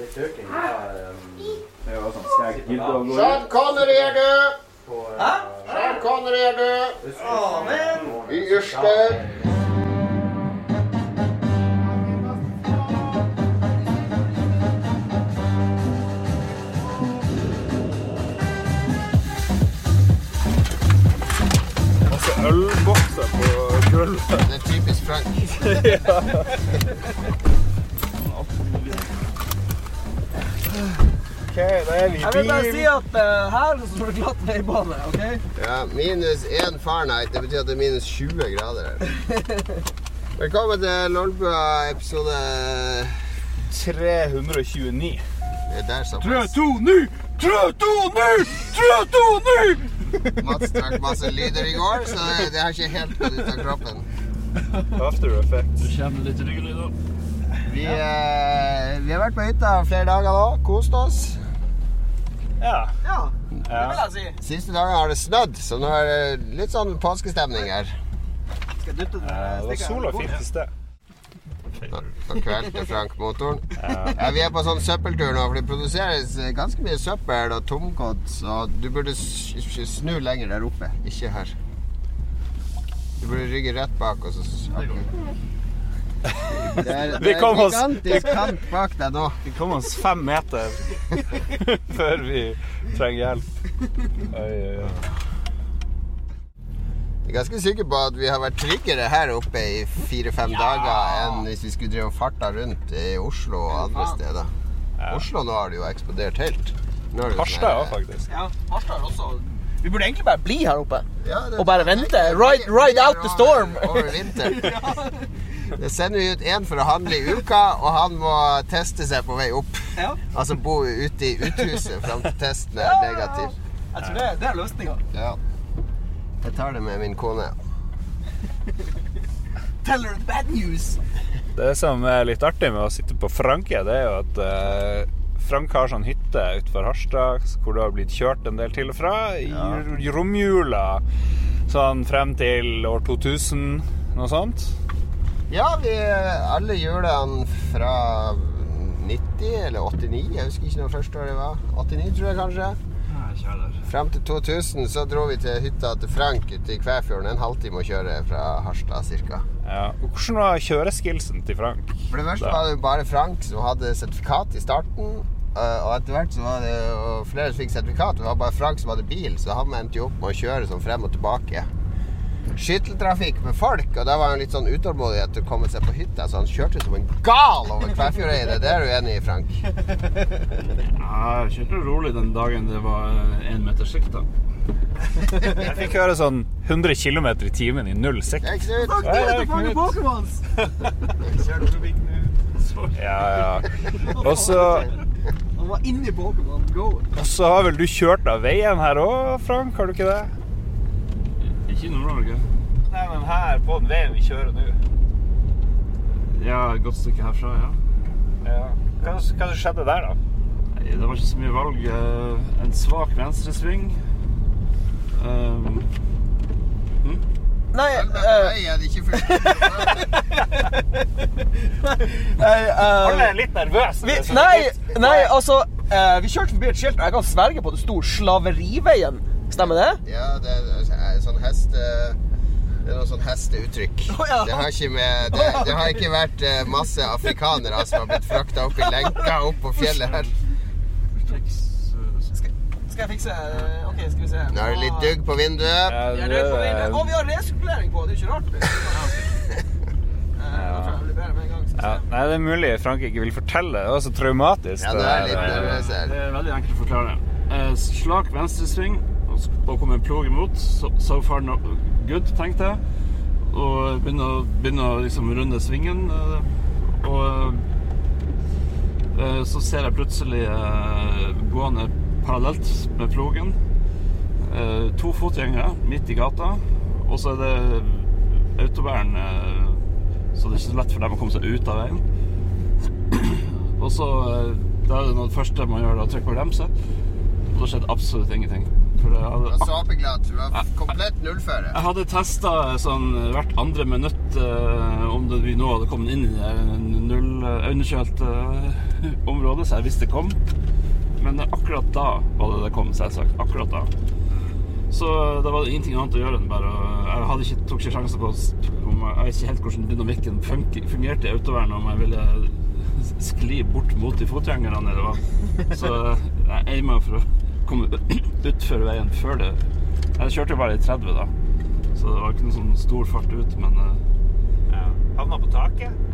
Det var sånn skjegg. Sean Connery er død! Hæ? Sean Connery er død! Å, men I Yrste. Masse ølbokser på gulvet. Det er typisk Frank. Ok, da er vi i jeg vil bare si at uh, her så står det glatt veibane, OK? Ja, minus 1 Fahrenheit. Det betyr at det er minus 20 grader her. Velkommen til Lolbua episode 329. Det er der såpass. 329! 329! 329! Mats trakk masse lyder i går, så det, det har ikke helt gått ut av kroppen. After effects. Kommer litt ryggelyder. Vi, eh, vi har vært på hytta flere dager nå. Kost oss. Ja. Ja, det vil jeg si. Siste dagen har det snødd, så nå er det litt sånn påskestemning her. Skal jeg dytte den, Eh, Det var sola fint i sted. Da kvelte Frank motoren. Ja, vi er på sånn søppeltur nå, for det produseres ganske mye søppel og tomgods, så du burde snu lenger der oppe, ikke her. Du burde rygge rett bak, og så s- Det er, det Vi er kom oss- gigantisk kant bak deg nå. Vi kom oss fem meter før vi trenger hjelp. Oi, oi, oi. Jeg er ganske sikker på at vi har vært tryggere her oppe i fire-fem dager enn hvis vi skulle drive og farta rundt i Oslo og andre steder. Oslo nå har det jo eksplodert helt. Harstad sånn òg, faktisk. Ja, Harstad også Vi burde egentlig bare bli her oppe. Ja, det- Og bare vente. Ride- ride out the storm. Over vinteren. Det sender vi ut én for å handle i uka, og han må teste seg på vei opp. Ja. Altså bo ute i uthuset fram til testen er negativ. Jeg tror det, det er løsninga. Ja. Jeg tar det med min kone. Tell her the bad news. Det som er litt artig med å sitte på Franke, det er jo at eh, Frank har sånn hytte utenfor Harstad hvor det har blitt kjørt en del til og fra i ja. romjula. Sånn frem til år 2000, noe sånt. Ja, vi alle julene fra 90 eller 89, jeg husker ikke når første året var. 89, tror jeg kanskje. Frem til 2000 så dro vi til hytta til Frank ute i Kvæfjorden. En halvtime å kjøre fra Harstad cirka. Ja. Hvordan var kjøreskillsen til Frank? For det første Da. var det bare Frank som hadde sertifikat i starten. øh, Og etter hvert så var det jo flere som fikk sertifikat. Det var bare Frank som hadde bil, så han endte jo opp med å kjøre sånn frem og tilbake. Skytteltrafikk med folk, og da var han litt sånn utålmodig etter å komme seg på hytta, så han kjørte som en gal over Kvæfjordeidet. Det er du enig i, Frank? Ja, jeg kjørte rolig den dagen det var én meter sikt. da. Jeg fikk høre sånn 100 km i timen i null Det er. Knut. Takk Hei, til hei, Kjørte for Knut. Pokémons. Ja, ja. Og så Han var inni Pokémon Go. og så har vel du kjørt av veien her òg, Frank? Har du ikke det? Ikke i Nord-Norge. Nei, men her på den veien vi kjører nå. Ja, et godt stykke herfra, ja. Ja. Hva, hva skjedde der, da? Nei, Det var ikke så mye valg. Eh, En svak venstresving. Um, Nei, Helvete, eh, nei, jeg hadde ikke fulgt nei, eh, Alle er litt nervøse. er nei, nei, altså eh, Vi kjørte forbi et skilt, og jeg kan sverge på det sto 'Slaveriveien'. Stemmer det? Ja, det er en sånn hest... Det er noe sånn hesteuttrykk. Oh, ja. Det har ikke med Det, det har ikke vært eh, masse afrikanere som har blitt frakta opp i lenka opp på fjellet her. eh, Skal, skal jeg fikse eh, OK, skal vi se. Nå er det litt dugg på vinduet. Ja, det. Og vi har resirkulering på. Det er ikke rart. Eh, det ja, nei, det er mulig Frank ikke vil fortelle. Det var så traumatisk. Ja, det er litt det, er, Det er veldig enkelt å forklare. Eh, Slak venstresving, sk- kom en plog imot. So, so far no good, tenkte jeg. Og begynne å, begynne å liksom runde svingen. eh, Og eh, så ser jeg plutselig eh, gående parallelt med plogen to fotgjengere midt i gata. Og så er det autobæren, eh, så det er ikke så lett for dem å komme seg ut av veien. Og så da er det noe første man gjør, da å trykke på bremse. Og da skjedde absolutt ingenting. For Du hadde, var så apeglatt. Du var komplett nullføre. jeg hadde testa sånn hvert andre minutt eh, om det, vi nå hadde kommet inn i det null eh, eh, området, så jeg visste det kom. Men akkurat da var det det kom, selvsagt. Akkurat da. Så da var det ingenting annet å gjøre enn bare Jeg hadde ikke, tok ikke sjansen på om Jeg jeg vet ikke helt hvordan dynamikken fungerte i autovernet, om jeg ville skli bort mot de fotgjengerne eller hva. Så jeg eima for å komme utfor veien før det Jeg kjørte bare i 30, da. Så det var ikke noen sånn stor fart ut, men eh, Ja. Havna på taket.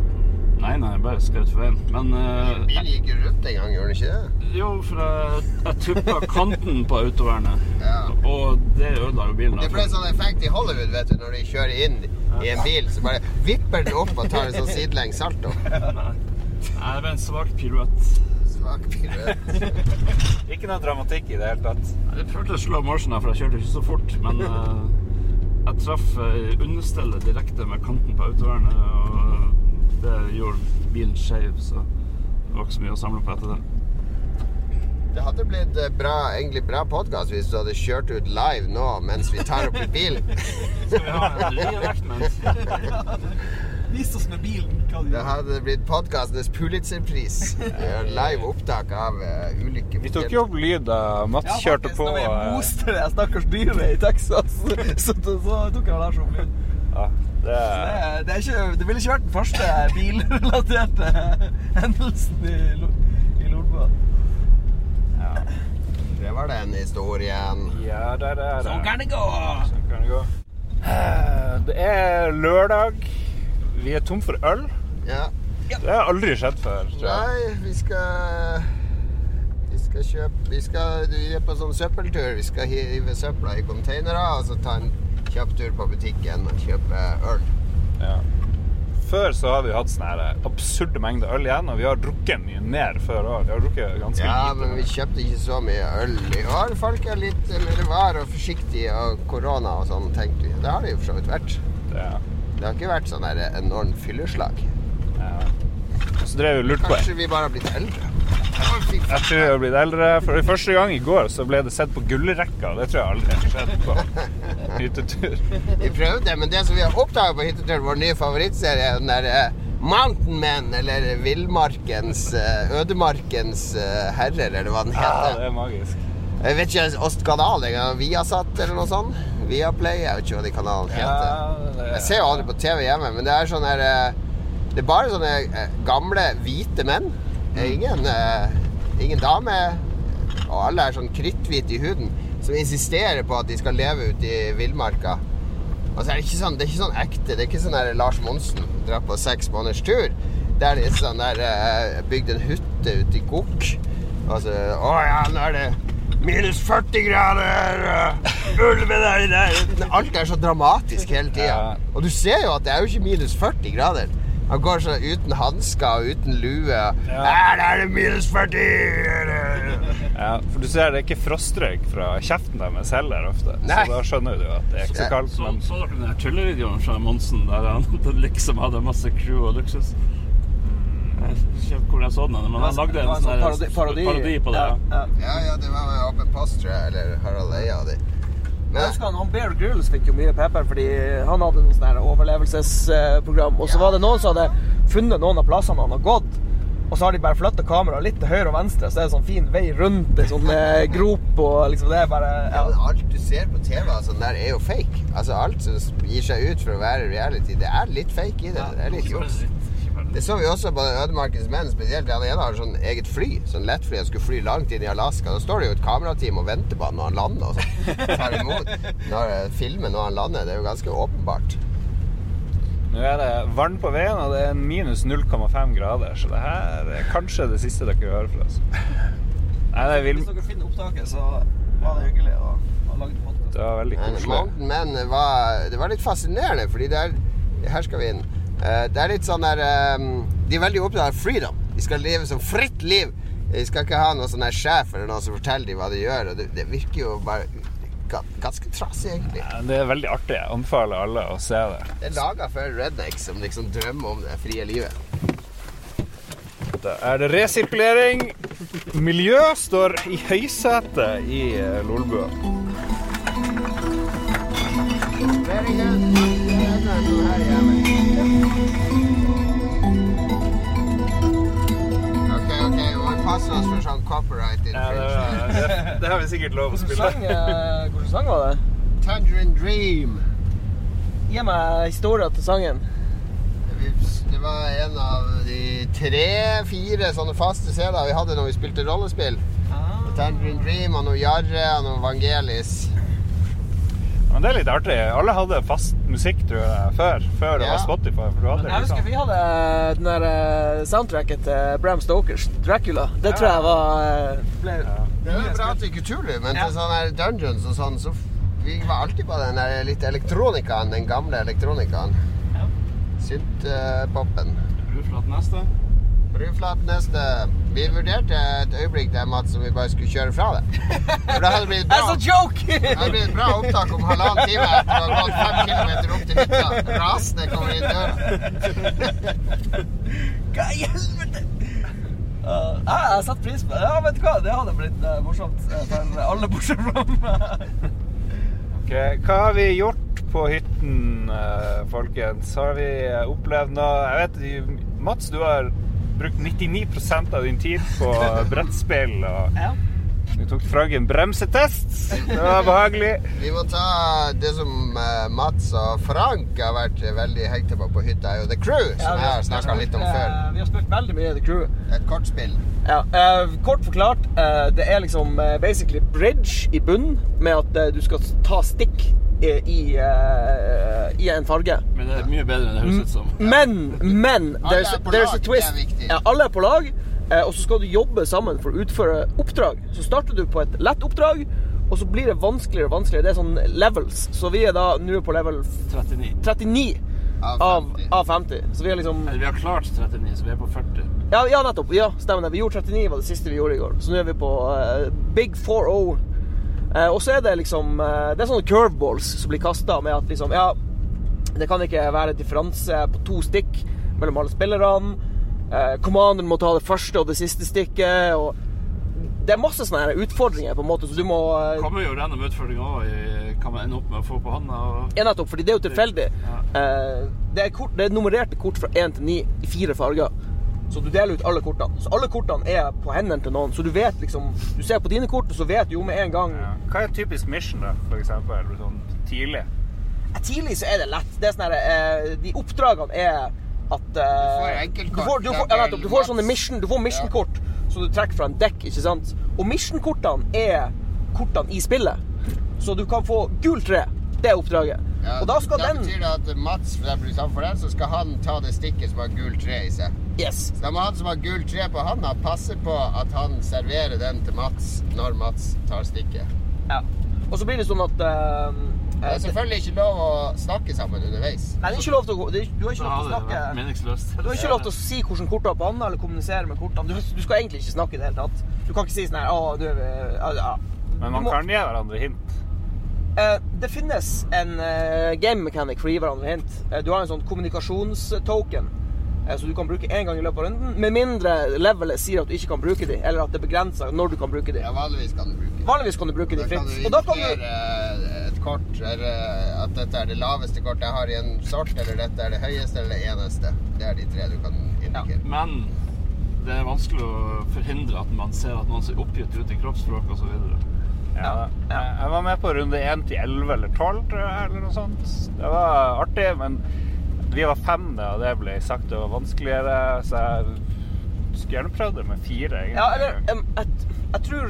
Nei, nei, jeg bare skrev utfor veien. Men uh, Bilen gikk rundt en gang, gjorde den ikke det? Jo, for jeg, jeg tuppa kanten på autovernet, Ja. og det ødela jo bilen. Det ble en sånn effekt i Hollywood, vet du, når de kjører inn i en bil, så bare vipper den opp og tar en sånn sidelengs salto. Nei, det ble en svak piruett. Svak piruett. Ikke noe dramatikk i det hele tatt. Jeg prøvde å slow motion, her, for jeg kjørte ikke så fort. Men uh, jeg traff eh, understellet direkte med kanten på autovernet, og det gjorde bilen skeiv, så det var ikke så mye å samle på etter det. Det hadde blitt eh, bra, egentlig bra podkast hvis du hadde kjørt ut live nå mens vi tar opp i bilen. Skal vi ha en reenactment? Vis oss med bilen hva du Det hadde blitt podkastenes Pulitzer-pris. Live opptak av uh, ulykke. Vi tok jo opp lyd da Mats Ja, kjørte faktisk. Når vi booster moste det stakkars dyret i Texas, så, så, så tok jeg Lars opp lyd. Ja, det Det, det, er ikke, det ville ikke vært den første bilrelaterte hendelsen i, i Lolbua. Det var den historien. Ja, der er det. Sånn kan det gå! Sånn kan det gå. Eh, Det er lørdag. Vi er tom for øl. Ja. Det har aldri skjedd før. tror jeg. Nei, vi skal Vi skal kjøpe Vi, skal, vi er på sånn søppeltur. Vi skal hive søpla i containere og så ta en kjapp tur på butikken og kjøpe øl. Ja. Før så har vi hatt sånne absurde mengder øl igjen, og vi har drukket mye mer før òg. Vi har drukket ganske Ja, lite. men vi kjøpte ikke så mye øl i år. Folk er litt mer var og forsiktige og korona og sånn, tenkte vi. Det har det jo for så vidt vært. Det, Det har ikke vært sånn der enormt fylleslag. ja. Så drev vi og lurte på Kanskje vi bare har blitt eldre. Jeg tror vi har blitt eldre. For første gang i går så ble det sett på gullrekka. Det tror jeg aldri har skjedd på hyttetur. Vi prøvde, men det som vi har oppdaga på hyttetur, vår nye favorittserie, er den der eh, Mountain Men, eller Villmarkens eh, Ødemarkens eh, herrer, eller hva den Ja, det er magisk. Jeg vet ikke Ostkanal engang. Viasat eller noe sånt? Viaplay? Jeg vet ikke hva de kanalene heter. Ja, det Jeg ser jo aldri på TV hjemme, men det er sånn her eh, Det er bare sånne eh, gamle, hvite menn. Det er Ingen, eh, ingen dame. Og alle er sånn kritthvite i huden. Som insisterer på at de skal leve ute i villmarka. Altså, så er det ikke sånn, det er ikke sånn ekte. Det er ikke sånn der Lars Monsen drar på seks måneders tur. Det er sånn der bygd en hytte ute i Gokk. Altså, Å ja, nå er det minus 40 grader. Ulven er der. Alt er så dramatisk hele tida. Og du ser jo at det er jo ikke minus 40 grader. Han går sånn uten hansker og uten lue. Ja. Her er det minus 40! Ja, for du ser det er ikke frostrøyk fra kjeften deres heller ofte. Nei. Så da skjønner du jo at det er ikke så kaldt. Så, Men så dere den tullevideoen fra Monsen der han liksom hadde masse crew og luksus? Ikke hvor jeg så den, men han lagde en sånn parodi, parodi. parodi på det. Ja, Ja. ja. Det var med Open Post, tror jeg, eller Harald Eia de. Jeg husker han, han Bear Grylls fikk jo mye pepper fordi han hadde noe sånn overlevelsesprogram. Og så var det noen som hadde funnet noen av plassene han har gått. Og så har de bare flytta kameraet litt til høyre og venstre, så er det sånn fin vei rundt ei sånn eh, grop og liksom Det er bare ja, ja. alt du ser på TV altså, den der, er jo fake. Altså, alt som gir seg ut for å være reality, det er litt fake i det. Det er litt juks. Det så vi også på Ødemarkens menn, spesielt. Han ene har sånn eget fly, sånn lettfly. Han skulle fly langt inn i Alaska. Da står det jo et kamerateam og venter på han når han lander. Og så Tar imot når eh, filmen når han lander. Det er jo ganske åpenbart. nå er det vann på veien, og det er minus 0,5 grader. Så det her er kanskje det siste dere hører fra oss. Nei, det, vil, Hvis dere finner opptaket, så var det hyggelig å, ha lagd podkast. det var veldig koselig. Men, Men var, det var litt fascinerende, fordi der, er Her skal vi inn. Eh, Det er litt sånn der eh, De er veldig opptatt av freedom. De skal leve som fritt liv. De skal ikke ha noen sånn sjef eller noen som forteller dem hva de gjør. Det, det virker jo bare ganske trasig, egentlig. Ja, Det er veldig artig. Jeg anbefaler alle å se det. Det er laga for rednecks som liksom drømmer om det frie livet. Da er det resirkulering. Miljø står i høysetet i eh, Lolbua. Very good. Passe oss for sånn copyright infringement. Ja, det, det har vi sikkert lov å spille. eh, hvilken sang var det? Tangerine Dream. Gi meg historien til sangen. Det var en av de tre-fire sånne faste CD-er vi hadde når vi spilte rollespill. Tangerine Dream og noe Jarre og noe Vangelis. Men det er litt artig. Alle hadde fast musikk, tror jeg, før. Før det Ja. var Spotify. For du hadde Jeg husker liksom. vi hadde den der eh, soundtracket til Bram Stokers Dracula. Det tror jeg var ble, ja. Det er jo bra til Cthulhu, men til sånne dungeons og sånn, så vi var alltid på den der litt elektronikaen, den gamle elektronikaen. Ja. Synt-popen. Du neste. Bruflat neste. Vi vurderte et øyeblikk der, Mats, om vi bare skulle kjøre fra det. For det hadde blitt bra. That's a joke! Det hadde blitt bra opptak om halvannen time etter å ha gått fem kilometer opp til hytta. Rasende kommer inn døra. Hva i helvete? Uh, jeg har satt pris på det. Ja, vet du hva? Det hadde blitt uh, morsomt eh, for alle bortsett fra meg. Ok, Hva har vi gjort på hytten, eh, folkens? Har vi eh, opplevd noe Jeg vet, Mats, du har brukt 99% av din tid på brettspill. Og Ja. Du tok Fragen bremsetest. Det var behagelig. Vi må ta det som eh, Mats og Frank har vært veldig hekta på på hytta, er jo The Crew, som jeg har snakka litt om før. eh, Vi har spilt veldig mye The Crew. Et kortspill. Ja, eh, kort forklart, det er liksom basically bridge i bunnen med at du skal ta stikk i, i, eh, i en farge. Men det er mye bedre enn det høres ut som. Men, men Alle there's, er på there's lag, a twist. det er viktig. Ja, alle er på lag, og så skal du jobbe sammen for å utføre oppdrag. Så starter du på et lett oppdrag, og så blir det vanskeligere og vanskeligere. Det er sånn levels. Så vi er da nå på level 39. 39 Av av, 50. av 50. Så vi er liksom Eller vi har klart 39, så vi er på 40. Ja, ja nettopp. Ja, stemmer det. Vi gjorde 39 var det siste vi gjorde i går. Så nå er vi på uh, Big 4-0. Uh, og så er det liksom uh, Det er sånne curveballs som blir kasta med at liksom Ja, det kan ikke være differanse på to stikk mellom alle spillerne. Eh, Commanderen må ta det første og det siste stikket. Og det er masse sånne utfordringer, på en måte, så du må eh, Kommer jo gjennom utfordringer òg hva man ender opp med å få på handa. Og... Ja, nettopp, fordi det er jo tilfeldig. Ja. Eh, det, er kort, det er nummererte kort fra 1 til 9 i fire farger. Så du deler ut alle kortene. Så alle kortene er på hendene til noen. Så du vet liksom Du ser på dine kort, og så vet du jo med en gang Ja. Hva er en typisk mission, da, for eksempel? Sånn tidlig? Ja, Tidlig så er det lett. Det er sånn her, eh, De oppdragene er at eh, Du får. Du får, du ja, nettopp, du får sånne mission Du får mission-kort som du trekker fra en dekk, ikke sant? Og mission-kortene er kortene i spillet. Så du kan få gul tre. Det er oppdraget. Ja, og da skal da den betyr det at Mats, for den, så skal han ta det stikket som har gul tre i seg. Yes. Så da må han som har gul tre på handa, passe på at han serverer den til Mats når Mats tar stikket. Ja. Og så blir det sånn at eh, Det er selvfølgelig ikke lov å snakke sammen underveis. Nei, det er ikke lov til å det er, Du har ikke lov til å snakke meningsløst. Du har ikke lov til å si hvordan kortet er hånda, eller kommunisere med kortene. Du, du skal egentlig ikke snakke i det hele tatt. Du kan ikke si sånn her Å, du er ja, ja. Men Du man må- kan gi hverandre hint. Uh, det finnes en uh, game mechanic for å gi hverandre hint. Uh, du har en sånn kommunikasjonstoken. eh, Så du kan bruke én gang i løpet av runden, med mindre levelet sier at du ikke kan bruke dem, eller at det begrenser når du kan bruke dem. Ja, vanligvis kan du bruke dem. Vanligvis kan du bruke dem fritt. Og da kan du kort, eller at dette er det laveste kortet jeg har i en sort, eller dette er det høyeste eller det eneste. Det er de tre du kan indikere. Men det er vanskelig å forhindre at man ser at noen ser oppgitt ut i kroppsspråk osv. Ja. Ja. Jeg var med på runde 1 til 11 eller 12, tror jeg, eller noe sånt. Det var artig, men vi var fem da, og det ble sagt det var vanskeligere, så jeg skulle gjerne prøvd det med fire, egentlig. Ja, eller um, jeg, jeg, tror,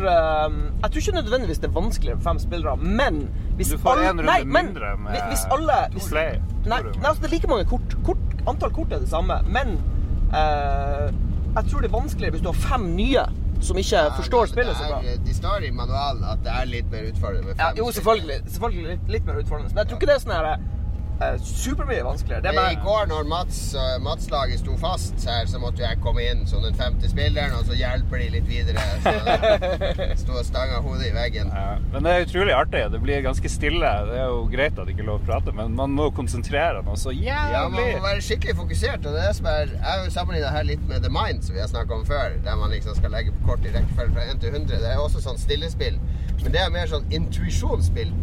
um, jeg tror ikke nødvendigvis det er vanskeligere med fem spillere, men hvis Du får én runde nei, men mindre med hvis- hvis alle to hvis, play, Nei, nei, altså det er like mange kort. kort. Antall kort er det samme, men uh, jeg tror det er vanskeligere hvis du har fem nye som ikke forstår det, spillet så bra. De står i manualen at det er litt mer utfordrende med Ja, jo, selvfølgelig. Selvfølgelig litt, litt mer utfordrende. Men jeg tror ikke det er sånn her supermye vanskeligere. Det er I går når Mats, uh, Mats-laget sto fast her, så måtte jeg komme inn som den femte spilleren, og så hjelper de litt videre. Så sto og stanga hodet i veggen. Ja, men det er utrolig artig. Det blir ganske stille. Det er jo greit at det ikke er lov å prate, men man må konsentrere noe så Ja, man må være skikkelig fokusert. og det er som er, Jeg har jo sammenlignet her litt med The Mind, som vi har snakka om før. Der man liksom skal legge på kort i rekkefølge fra 1 til 100. Det er også sånn stillespill. Men det er mer sånn intuisjonsspill.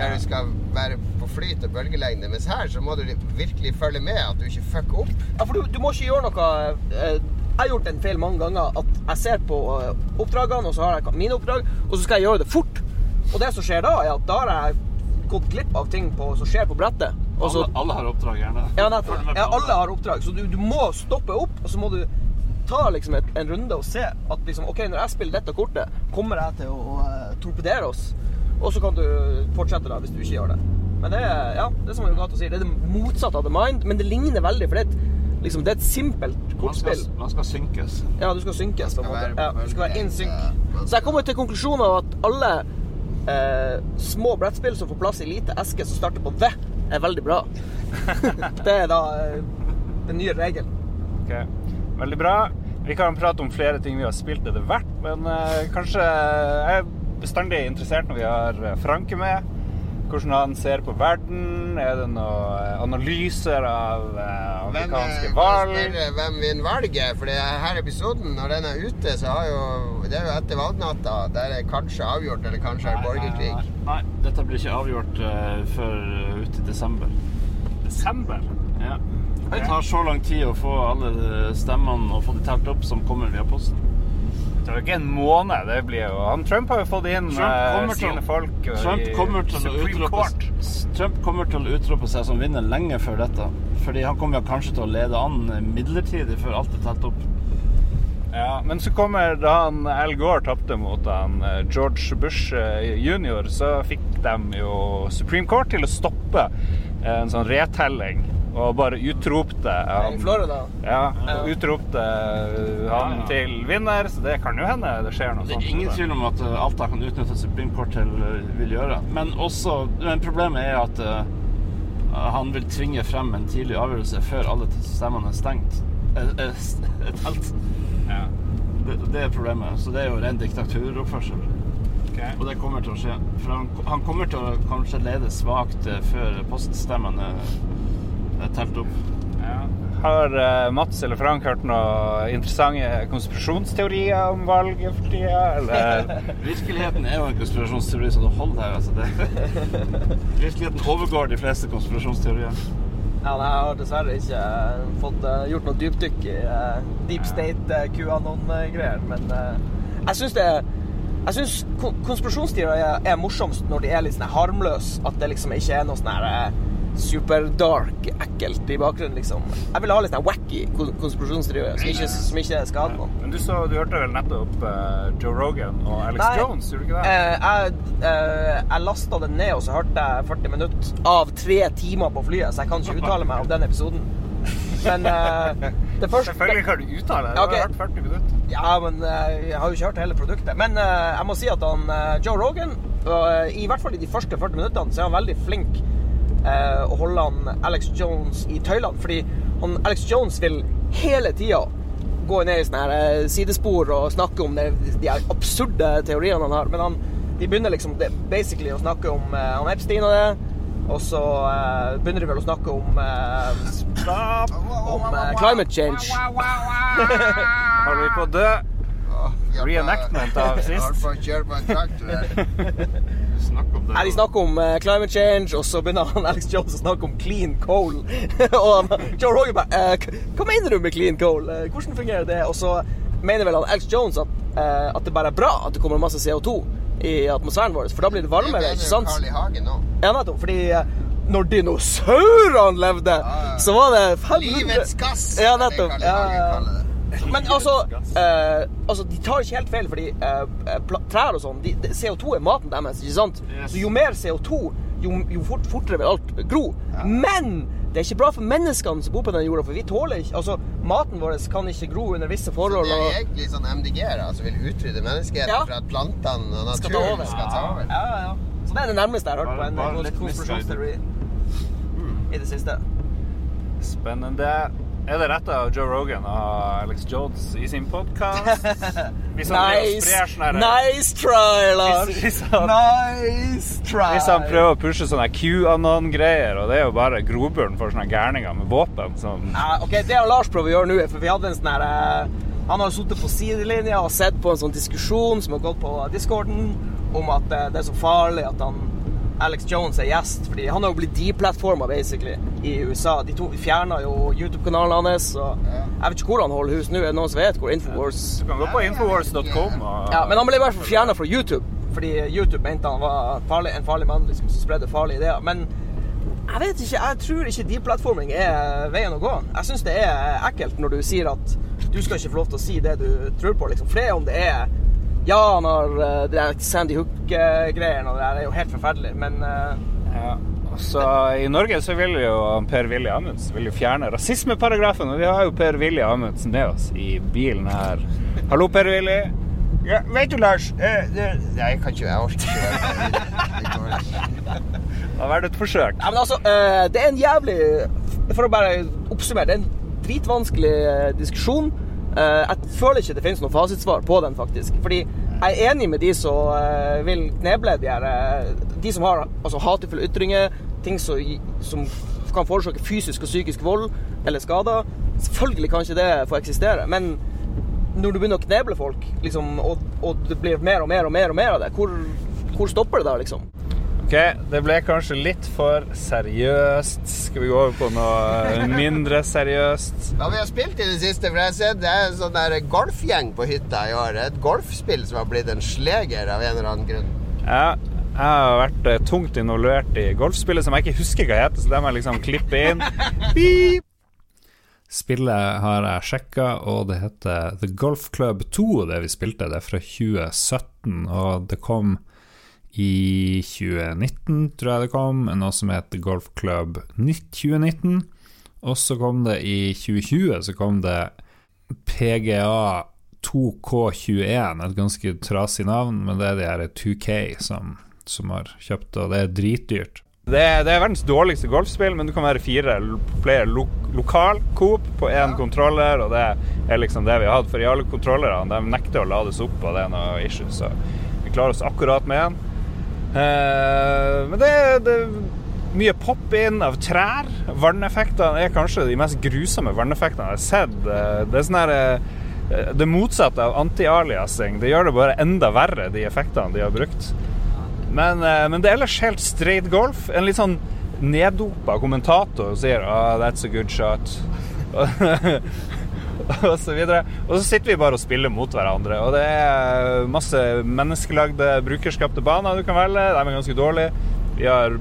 Der du skal være på flyt og bølgelengde. Mens her så må du virkelig følge med at du ikke fucker opp. Ja, for du, du må ikke gjøre noe eh, jeg har gjort en feil mange ganger at jeg ser på eh, oppdragene, og så har jeg mine oppdrag, og så skal jeg gjøre det fort. Og det som skjer da, er at da har jeg gått glipp av ting på, som skjer på brettet. Så, Alle, alle har oppdrag, gjerne. ja, nettopp. Ja, alle har oppdrag, så du, du må stoppe opp, og så må du ta liksom et, en runde og se at liksom, OK, når jeg spiller dette kortet, kommer jeg til å eh, torpedere oss? Og så kan du fortsette da, hvis du ikke gjør det. Men det er, ja, det er som Gato sier, det er det motsatte av The Mind, men det ligner veldig, for det er et, liksom, det er et simpelt kortspill. man skal synkes. Ja, du skal synkes, på en skal måte. være Ja, du skal være in Så jeg kommer til konklusjonen av at alle eh, små brettspill som får plass i lite eske som starter på V, er veldig bra. det er da eh, den nye regelen. Ok, Veldig bra. Vi kan prate om flere ting vi har spilt etter hvert, men eh, kanskje Jeg er bestandig interessert når vi har eh, Franke med. Hvordan han ser på verden. Er det noen eh, analyser av eh, Hvem, amerikanske valg? hvem vinner valget? For det er her episoden, når den er ute, så har jo Det er jo etter valgnatta. Der er kanskje avgjort, eller kanskje er det borgerkrig. Nei, dette blir ikke avgjort uh, før ut i desember. Desember? Ja. Det tar så lang tid å få alle stemmene og få de telt opp som kommer via posten. Er jo ikke en måned. det blir jo Han Trump har jo fått inn eh, til- sine folk Trump kommer, utrope, Trump kommer til å utrope seg som vinner lenge før dette. Fordi han kommer kanskje til å lede an midlertidig før alt er telt opp. Ja, men så kommer da han Al Gore tapte mot han eh, George Bush eh, jr., så fikk de jo Supreme Court til å stoppe en sånn retelling og bare utropte I han, Florida. ja, utropte eh, han Ja, ja. til vinner, så det kan jo hende det skjer noe Det sånt. er ingen tvil om at alt Alta kan utnytte Supreme Court til uh, vil gjøre. Men også men problemet er at uh, han vil tvinge frem en tidlig avgjørelse før alle stemmene er stengt. Er, er, er telt. Ja. Det, det er problemet. Så det er jo ren diktaturoppførsel. Okay. Og det kommer til å skje. For han, han kommer til å kanskje lede svakt før poststemmene er telt opp. Ja. Har eh, Mats eller Frank hørt noen interessante konspirasjonsteorier om valget for tida, eller? Virkeligheten er jo en konspirasjonsteori, så det holder her. Altså det. Virkeligheten overgår de fleste konspirasjonsteorier. Ja, nei, jeg har dessverre ikke eh, fått eh, gjort noe dypdykk i deep state uh, QAnon-greier, men jeg syns det jeg synes kon konspirasjonsteorier er, morsomst når de er litt sånn harmløse. At det liksom ikke er noe sånn her superdark, ekkelt i bakgrunnen, liksom. Jeg vil ha litt sånn wacky kon konspirasjonsteorier som ikke, som ikke skader noen. Men du, så, du hørte vel nettopp uh, Joe Rogan og Alex Nei. Jones, gjorde du ikke det? Uh, jeg uh, jeg lasta det ned, og så hørte jeg 40 minutter av tre timer på flyet, så jeg kan ikke uttale meg om den episoden. Men det første Selvfølgelig kan du uttale det. Du Ok. har hørt 40 minutter. Ja, men jeg har jo ikke hørt hele produktet. Men jeg må si at han Joe Rogan, og, i hvert fall i de første 40 minuttene, så er han veldig flink eh, å holde han Alex Jones i tøylene. Fordi han, Alex Jones vil hele tida gå ned i sånne her, eh, sidespor og snakke om det, de her absurde teoriene han har. Men han, de begynner liksom det, basically å snakke om eh, han Epstein og det. Og så eh, begynner de vel å snakke om eh, om eh, climate change. Holder vi på å dø? Reenactment av sist. Holdt på å kjøre på en traktor her. Snakk om det. Nei, De snakker om uh, climate change, og så begynner han Alex Jones å snakke om clean coal. og han, Joe Rogan bare uh, Hva mener du med clean coal? Eh, hvordan fungerer det? Og så mener vel han Alex Jones at, uh, at det bare er bra at det kommer masse CO2 i atmosfæren vår, for da blir det varmere, ikke sant? Carl I. Hagen nå. Ja, nettopp. Fordi når dinosaurene levde, ja. så var det 500 Livets gass! Ja, er det nettopp. Carl I. Hagen kaller det. Men altså, eh, altså De tar ikke helt feil, fordi eh, trær og sånn de, de, CO2 er maten deres. ikke sant? Yes. Så Jo mer CO2, jo, jo fort, fortere vil alt gro. Men det er ikke bra for menneskene som bor på denne jorda, for vi tåler ikke altså, Maten vår kan ikke gro under visse forhold. Så det er egentlig sånn MDG-ere som vil utrydde menneskeheten Ja. for at plantene og skal ta naturen over. skal ta over. Ja, ja, ja. Så det er det nærmeste jeg har hørt på Bare- en litt konspirasjonsteori i det siste. Spennende. Er det rett av Joe Rogan og Alex Jones i sin podkast? Prøver Nice, sånn nice try, Lars! Hvis, hvis, han, Nice try! hvis han prøver å pushe sånne QAnon-greier, og det er jo bare grobunnen for sånne gærninger med våpen som Ja, ok, Det har Lars prøvd å gjøre nå, for vi hadde en sånn her eh, Han har sittet på sidelinja og sett på en sånn diskusjon som har gått på discorden, om at eh, det er så farlig at han Alex Jones er gjest, fordi han har jo blitt deplattforma basically i USA. De to fjerna jo YouTube-kanalen hans. Og Jeg vet ikke hvor han holder hus nå. Er det noen som vet hvor Infowars Du kan gå på infowars.com og Ja, men han ble i hvert fall fjerna fra YouTube, fordi YouTube mente han var farlig, en farlig mann liksom, som spredde farlige ideer. Men jeg vet ikke, jeg tror ikke deplattforming er veien å gå. Jeg syns det er ekkelt når du sier at du skal ikke få lov til å si det du tror på, liksom. For det er om det er Ja, når eh, det der Sandy Hook-greiene, og det der er jo helt forferdelig, men eh, Ja. Så I Norge så vil jo Per-Willy Amundsen vil jo fjerne rasismeparagrafen, og vi har jo Per-Willy Amundsen med oss i bilen her. Hallo, Per-Willy. Ja, vet du, Lars eh, det, Nei, jeg kan ikke Jeg orker ikke det det et forsøk. Ja, men altså, eh, det er en jævlig For å bare oppsummere, det er en dritvanskelig diskusjon. Eh, Jeg føler ikke det finnes noe fasitsvar på den, faktisk. Fordi jeg er enig med de som eh, vil kneble de her eh, De som har altså, hatefulle ytringer, ting som, som kan forårsake fysisk og psykisk vold eller skader. Selvfølgelig kan ikke det få eksistere. Men når du begynner å kneble folk, liksom, og, og det blir mer og mer og mer og mer av det, hvor, hvor stopper det da, liksom? Ok, det ble kanskje litt for seriøst. Skal vi gå over på noe mindre seriøst? Hva vi har spilt i det siste? For jeg har sett Det er en sånn der golfgjeng på hytta i år. Et golfspill som har blitt en sleger av en eller annen grunn. Ja, jeg har vært eh, tungt involvert i golfspillet som jeg ikke husker hva heter, så det må jeg liksom klippe inn. Beep. Spillet har jeg sjekka, og det heter The Golf Club 2, det vi spilte. Det er fra 2017, og det kom i 2019, tror jeg det kom, noe som heter Golf Club Nytt 2019. Og så kom det i 2020, så kom det PGA 2K21, et ganske trasig navn, men det er de her 2K som, som har kjøpt, og det er dritdyrt. Det er, det er verdens dårligste golfspill, men du kan være fire player lo lokal coop på én kontroller, og det er liksom det vi har hatt. For i alle kontrollerne de nekter å lades opp, og det er noe issue. så vi klarer oss akkurat med én. Eh, men det, det er mye pop-in av trær. Vanneffektene er kanskje de mest grusomme vanneffektene jeg har sett. Eh, Det er sånn her eh, det motsatte av anti-aliasing. Det gjør det bare enda verre, de effektene de har brukt. Men, men det er ellers helt straight golf. En litt sånn neddopa kommentator sier oh, 'that's a good shot'. og så videre. Og så sitter vi bare og spiller mot hverandre. Og det er masse menneskelagde, brukerskapte baner du kan velge. De er ganske dårlige. Vi har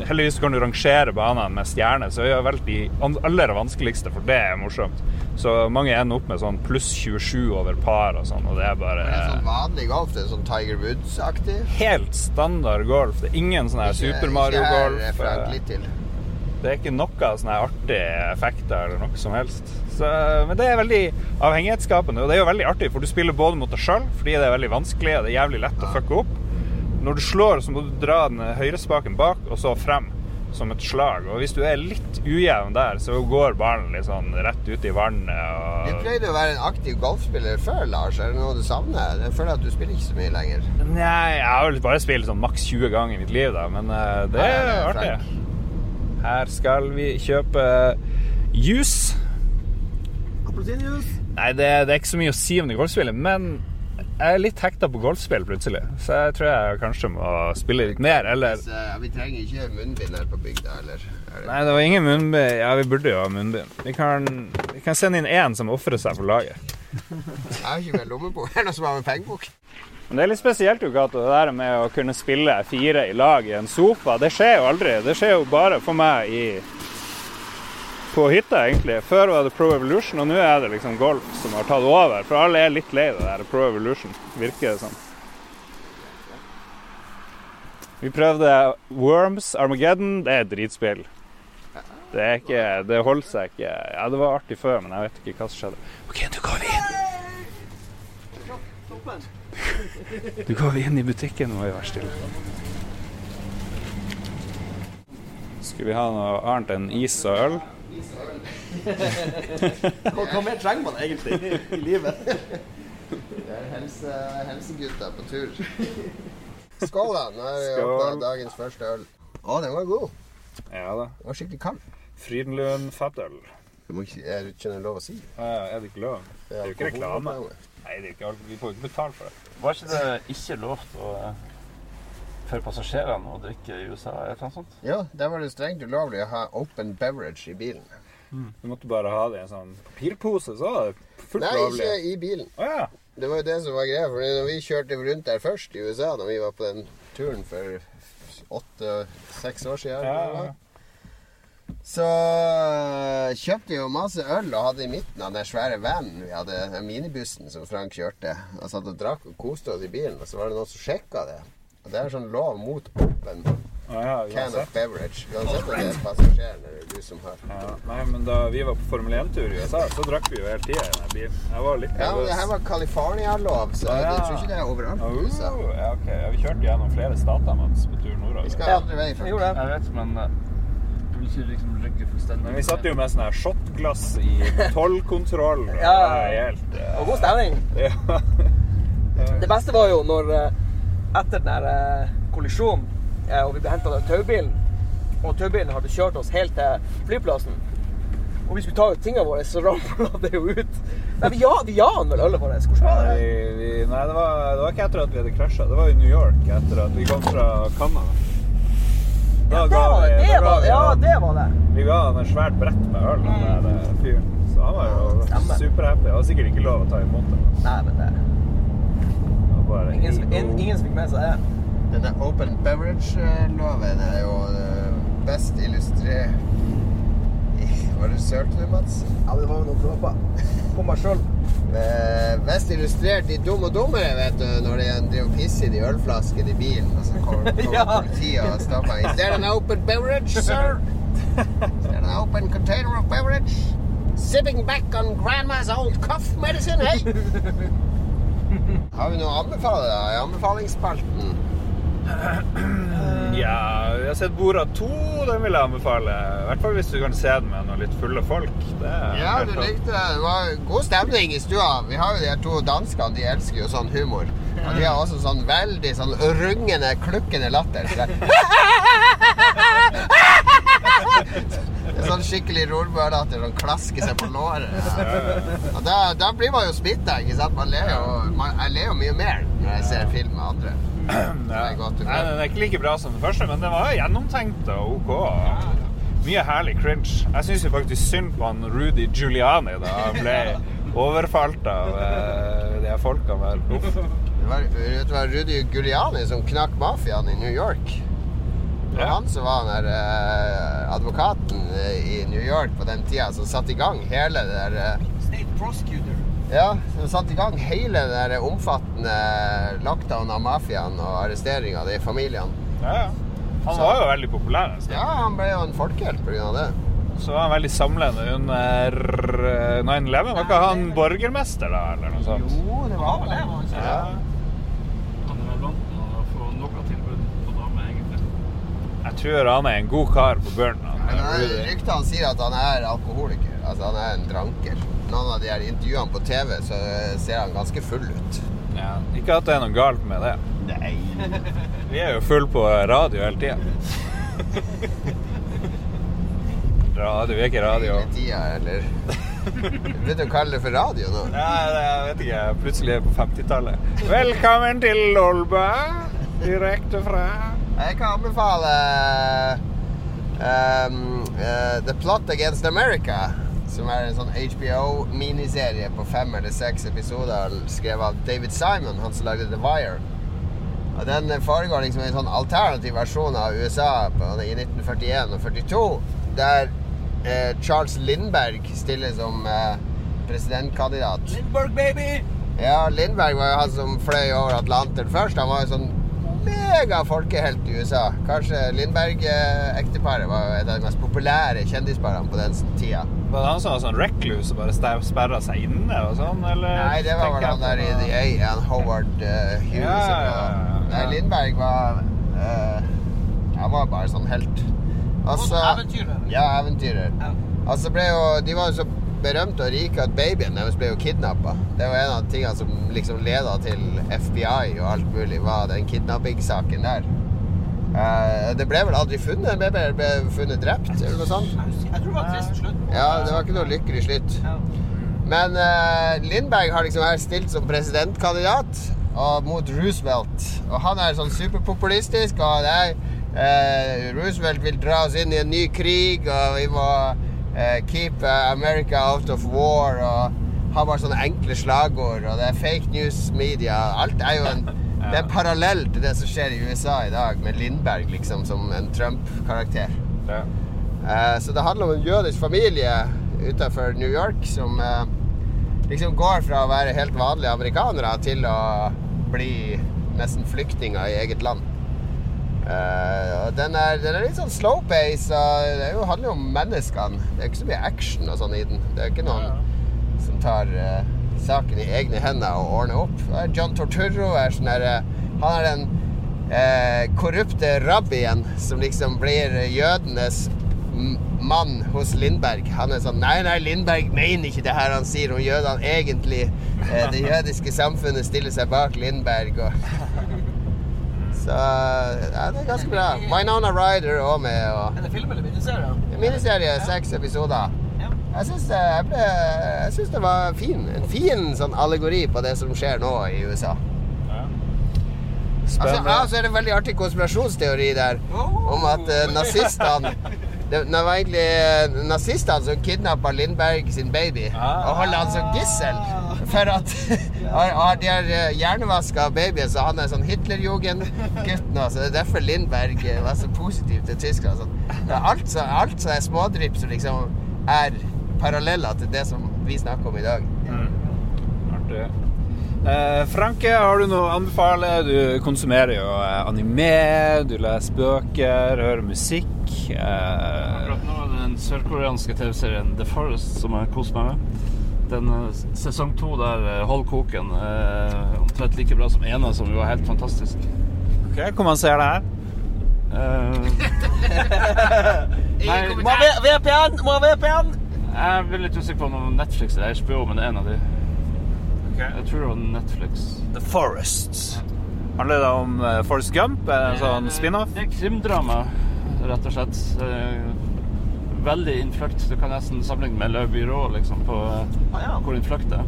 Heldigvis kan du rangere banene med stjerner, så vi har valgt de aller vanskeligste, for det er morsomt. Så mange ender opp med sånn pluss 27 over par og sånn, og det er bare Det er sånn vanlig golf. Det er sånn Tiger Woods-aktig. helt standard golf. Det er ingen sånn her Super Ikke her Mario-golf. Frank litt til. Det er ikke noe sånne artig effekter eller noe som helst. Så, men det er veldig avhengighetsskapende, og det er jo veldig artig, for du spiller både mot deg sjøl, fordi det er veldig vanskelig, og det er jævlig lett å fucke opp. Når du slår, så må du dra den høyrespaken bak, og så frem som et slag. Og hvis du er litt ujevn der, så går ballen litt sånn rett ut i vannet. Du pleide å være en aktiv golfspiller før, Lars. Er det noe du savner? Jeg føler at du spiller ikke så mye lenger. Nei, jeg har vel bare spilt sånn maks 20 ganger i mitt liv, da, men det det Nei, er det er artig. Frank. Her skal vi kjøpe juice. Appelsinjuice? Nei, det, det er ikke så mye å si om det golfspillet, men jeg er litt hekta på golfspill plutselig. Så jeg tror jeg kanskje må spille litt mer, eller ja, vi trenger ikke munnbind her på bygda, eller? Er det? Nei, det var ingen munnbind. Ja, vi burde jo ha munnbind. Vi kan, vi kan sende inn én som ofrer seg for laget. Jeg har ikke med lommebok. Er det noen som har med pengebok? Men det er litt spesielt, jo, Cato, det der med å kunne spille fire i lag i en sofa. Det skjer jo aldri. Det skjer jo bare for meg i på hytta, egentlig. Før var det Pro Evolution, og nå er det liksom golf som har tatt over. For alle er litt lei det der Pro Evolution, virker det som. Vi prøvde Worms, Armageddon. Det er dritspill. Det er ikke Det holder seg ikke Ja, det var artig før, men jeg vet ikke hva som skjedde. OK, nå går vi inn. Du går inn i butikken, og må jo være stille. Skulle vi ha noe annet enn is og øl? Hva, hva mer trenger man egentlig i livet? Det er helse, helsegutta på tur. Skål, da. Nå har vi Skål. åpna dagens første øl. Å, den var god. Ja da. Den var skikkelig kald. Frydenlund fatøl. Det må ikke, er det ikke lov å si. Ja, er det ikke lov? Det er jo ikke reklame. Nei, det er ikke. Vi får ikke betalt for det. Var ikke det ikke lov å for passasjerene å drikke i USA? Er det noe sånt? Ja, der var det strengt ulovlig å ha open beverage i bilen. Du måtte bare ha det i en sånn papirpose, så var det fullt Nei, lovlig. ikke i bilen. Oh, ja. Det var jo det som var greia. For når vi kjørte rundt der først i USA, da vi var på den turen for åtte-seks år siden, Ja, ja, ja. Så øh, kjøpte vi jo masse øl og hadde i midten av den svære vanen vi hadde, den minibussen som Frank kjørte. Og satt og drakk og koste oss i bilen, og så var det noen som sjekka det. Og det er sånn lov mot open ah, ja, can of beverage. Uansett om det er passasjeren eller du som har. Ja, nei, men da vi var på Formel 1-tur i USA, så drakk vi jo hele tida i den bilen. Jeg var litt Ja, men det her var California-lov, så Ja. jeg tror ikke det er overalt i USA. Oh, ja, ok. Ja, vi kjørte gjennom flere stater mens på tur nordover. Vi skal andre vei. Det. Jeg vet, men eh, ikke liksom rygge fullstendig. Men vi satt jo med sånn her shotglass i tollkontroll. Ja. det helt Og god stemning. Ja. Det beste var jo når eh, etter den der eh, kollisjonen, eh, og vi ble henta av taubilen, og taubilen hadde kjørt oss helt til flyplassen, og vi skulle ta ut tingene våre, så ramla det jo ut. Nei, vi ja, vi ja han vel ølet vårt? Hvordan var Nei, det? vi, nei det, var, det var ikke etter at vi hadde krasja. Det var i New York etter at vi kom fra Canada. Da Ja, det ga var vi- det. da det ga var, vi ja, han- det var det. Vi ga han en svært brett med øl, den der eh, fyren. Så han var jo Stemmer. superhappy. Han var sikkert ikke lov å ta imot det. Nei, men det Det var bare Ingen, som- ingen, ingen som fikk med seg det. Denne open beverage-loven er jo eh, best illustrert Var det sølte du, Mats? Ja, men det var jo noen dråper på meg sjøl. Eh, Best illustrert i Dum og dummere, vet du, når de driver og pisser i de ølflaskene i bilen, og så kommer, kommer Ja. politiet og stopper Is there an open beverage, sir? Is there an open container of beverage? Sipping back on grandma's old cough medicine, hey? Har vi noe å anbefale da, i anbefalingsspalten? Ja, jeg har sett Bora 2. Den vil jeg anbefale. I hvert fall hvis du kan se den med noen litt fulle folk. Det Ja, du likte det. Det var god stemning i stua. Vi har jo de to danskene, de elsker jo sånn humor. Og de har også sånn veldig sånn rungende, klukkende latter. Så det er sånn skikkelig rorbølatter som klasker seg på låret. Og da, da blir man jo smitta, ikke sant? Man ler jo, man, jeg ler jo mye mer når jeg ser film med andre. Ja. Det er Nei, den er ikke like bra som den første, men den var gjennomtenkt og OK. Mye herlig cringe. Jeg syns faktisk synd på han Rudy Giuliani da han ble overfalt av eh, de her folkene der. Uff. Det var, vet du hva, Rudy Giuliani som knakk mafiaen i New York. Det var Ja. han som var den der eh, advokaten eh, i New York på den tida, som satte i gang hele det der eh, State prosecutor. Ja, de satte i gang hele den omfattende lockdown av mafiaen og arrestering av de familiene. Ja, ja. Han var jo veldig populær. Altså. Ja, han ble jo en folkehelt pga. det. Så var han veldig samlende under eh, 9-11. Var ikke han borgermester da, eller noe sånt? Jo, det var vel det. var ikke? Ja. Han er vant til å få noe tilbud på dame, egentlig. Jeg tror han er en god kar på eh, Rudy. ryktene sier at han er alkoholiker. Altså han er en dranker. Noen av de her intervjuene på TV så ser han ganske full ut. Ja. Ikke at det er noe galt med det. Nei. Vi er jo full på radio hele tida. Radio, vi er ikke radio. Hele tida, eller Begynte å kalle det for radio nå. Ja, det- jeg vet ikke. Plutselig er jeg på 50-tallet. Velkommen til Lolba. Direkte fra Jeg kan anbefale um, uh, The Plot Against America. Som er en sånn HBO-miniserie på fem eller seks episoder skrevet av David Simon, han som lagde The Wire. Og Den foregår liksom i en sånn alternativ versjon av USA på, i 1941 og 42, der eh, Charles Lindberg stiller som eh, presidentkandidat. Lindberg, baby! Ja, Lindberg var jo han som fløy over Atlanteren først. Han var jo sånn mega folkehelt i USA. Kanskje Lindberg-ekteparet var et av de mest populære kjendisparene på den tida. Var det han som var sånn recluse og bare sperra seg inne og sånn, eller? Nei, det var vel han der i The A, han Howard uh, Hughes. Ja, ja, ja, ja. Nei, Lindberg var uh, Han var bare sånn helt. Altså, Eventyrer. ja, eventyrer. Ja. Altså ble jo, De var jo så berømte og rike at babyen deres ble jo kidnappa. Det var en av tingene som liksom leda til FBI og alt mulig, var den kidnappingssaken der. Uh, det ble vel aldri funnet. Den ble, ble funnet drept, eller noe sånt. Jeg tror det var en trist slutt. Ja, det var ikke noe lykkelig slutt. Men uh, Lindberg har liksom her stilt som presidentkandidat. og mot Roosevelt. Og han er sånn superpopulistisk, og det er eh, Roosevelt vil dra oss inn i en ny krig, og vi må keep eh, America out of war, og har bare sånne enkle slagord, og det er fake news media. Alt er jo en Det er parallell til det som skjer i USA i dag, med Lindberg liksom som en Trump-karakter. Ja. Uh, så det handler om en jødisk familie utenfor New York som uh, liksom går fra å være helt vanlige amerikanere til å bli nesten flyktninger i eget land. Eh, og den er, den er litt sånn slow pace, og det jo, handler jo om menneskene. Det er ikke så mye action og sånn i den. Det er ikke noen som tar uh, saken i egne hender og ordner opp. John Torturro er sånn der eh, Han er den korrupte rabbien som liksom blir jødenes mann hos Lindberg. Han er sånn Nei, nei, Lindberg mener ikke det her han sier om jødene. Egentlig det jødiske samfunnet stiller seg bak Lindberg og Så ja, det er ganske bra. Winona Ryder er òg med. Og Er det film eller miniserie? en miniserie, seks episoder. Jeg syns det, jeg ble, jeg synes det var fin. En fin sånn allegori på det som skjer nå i USA. Altså, Spennende. ja, så er det en veldig artig konspirasjonsteori der om at uh, nazistene det, det var egentlig uh, nazistene som kidnappa Lindberg sin baby og holdt han som gissel. For at De har eh, hjernevaska babyen, så han er sånn Hitlerjugend-gutt nå. Så det er derfor Lindberg eh, var så positiv til Tyskland. Sånn. Alt, så, alt som er smådrypp som liksom er paralleller til det som vi snakker om i dag. Artig. Eh, Franke, har du noe å anbefale? Du konsumerer jo eh, anime, du leser bøker, hører musikk. Eh, Akkurat nå er det den sørkoreanske TV-serien The Forest som jeg koser meg med. Den eh, sesong to der eh, hold koken eh, omtrent like bra som ene, som jo var helt fantastisk. ok, Hvor man ser det her? Eh, nei, Må ha VPN! Må ha VPN! jeg blir litt usikker på om Netflix eller HBO, men det er en av de. Jeg tror det var Netflix. The Forest. Handler det om Forest Gump? Er det en sånn spin-off? Det er krimdrama, rett og slett. Veldig innfløkt. Du kan nesten sammenligne med Le Byrå liksom, på eh, Ah, ja. hvor innfløkt det er.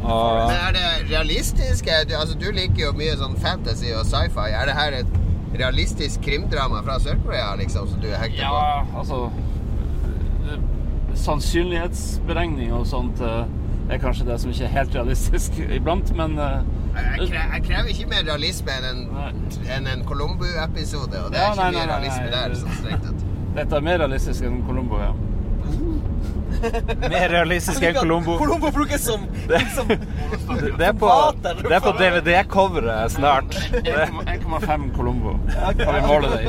Og Men er det realistisk? Du, altså, du liker jo mye sånn fantasy og sci-fi. Er det her et realistisk krimdrama fra Sør-Korea liksom, som du er hekta på? Ja, altså eh, Sannsynlighetsberegning og sånt eh, er kanskje det som ikke er helt realistisk iblant, men eh, Jeg, kre, jeg krever ikke mer realisme enn en, Nei. enn en Colombo-episode, og det Ja, er ikke nei, mye nei, nei, realisme nei, der. sånn strengt tatt. dette er mer realistisk enn Colombo, ja. mer realistisk enn Colombo. Colombo brukes som, som Det det er på, det er på DVD-coveret snart. 1,5 Colombo. Kan vi måle det i?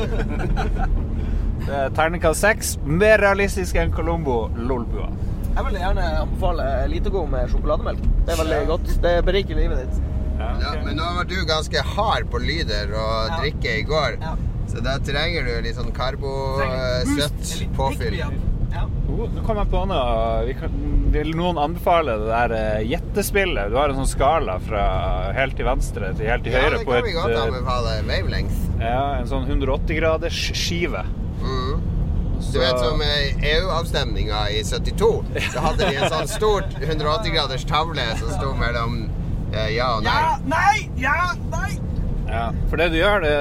er terningkast seks. Mer realistisk enn Colombo. Lolbua. Jeg vil gjerne anbefale Elitego med sjokolademelk. Det er veldig godt. Det beriker livet ditt. Ja, men nå var du ganske hard på lyder og Ja. drikke i går, Ja. så da trenger du litt sånn karbo-søtt påfyll. Ja. Oh, nå kom jeg på noe. Vi kan, vil noen anbefale det der jettespillet gjettespillet? Du har en sånn skala fra helt til venstre til helt til høyre. Ja, det på kan vi godt eh, anbefale. Wavelength. ja, en sånn 180-graders skive. Mm. Du vet som EU-avstemninga i 72, så hadde de en sånn stort 180-graders tavle som sto mellom eh, ja og nei. Ja, nei, ja, nei. Ja, for det du gjør, det,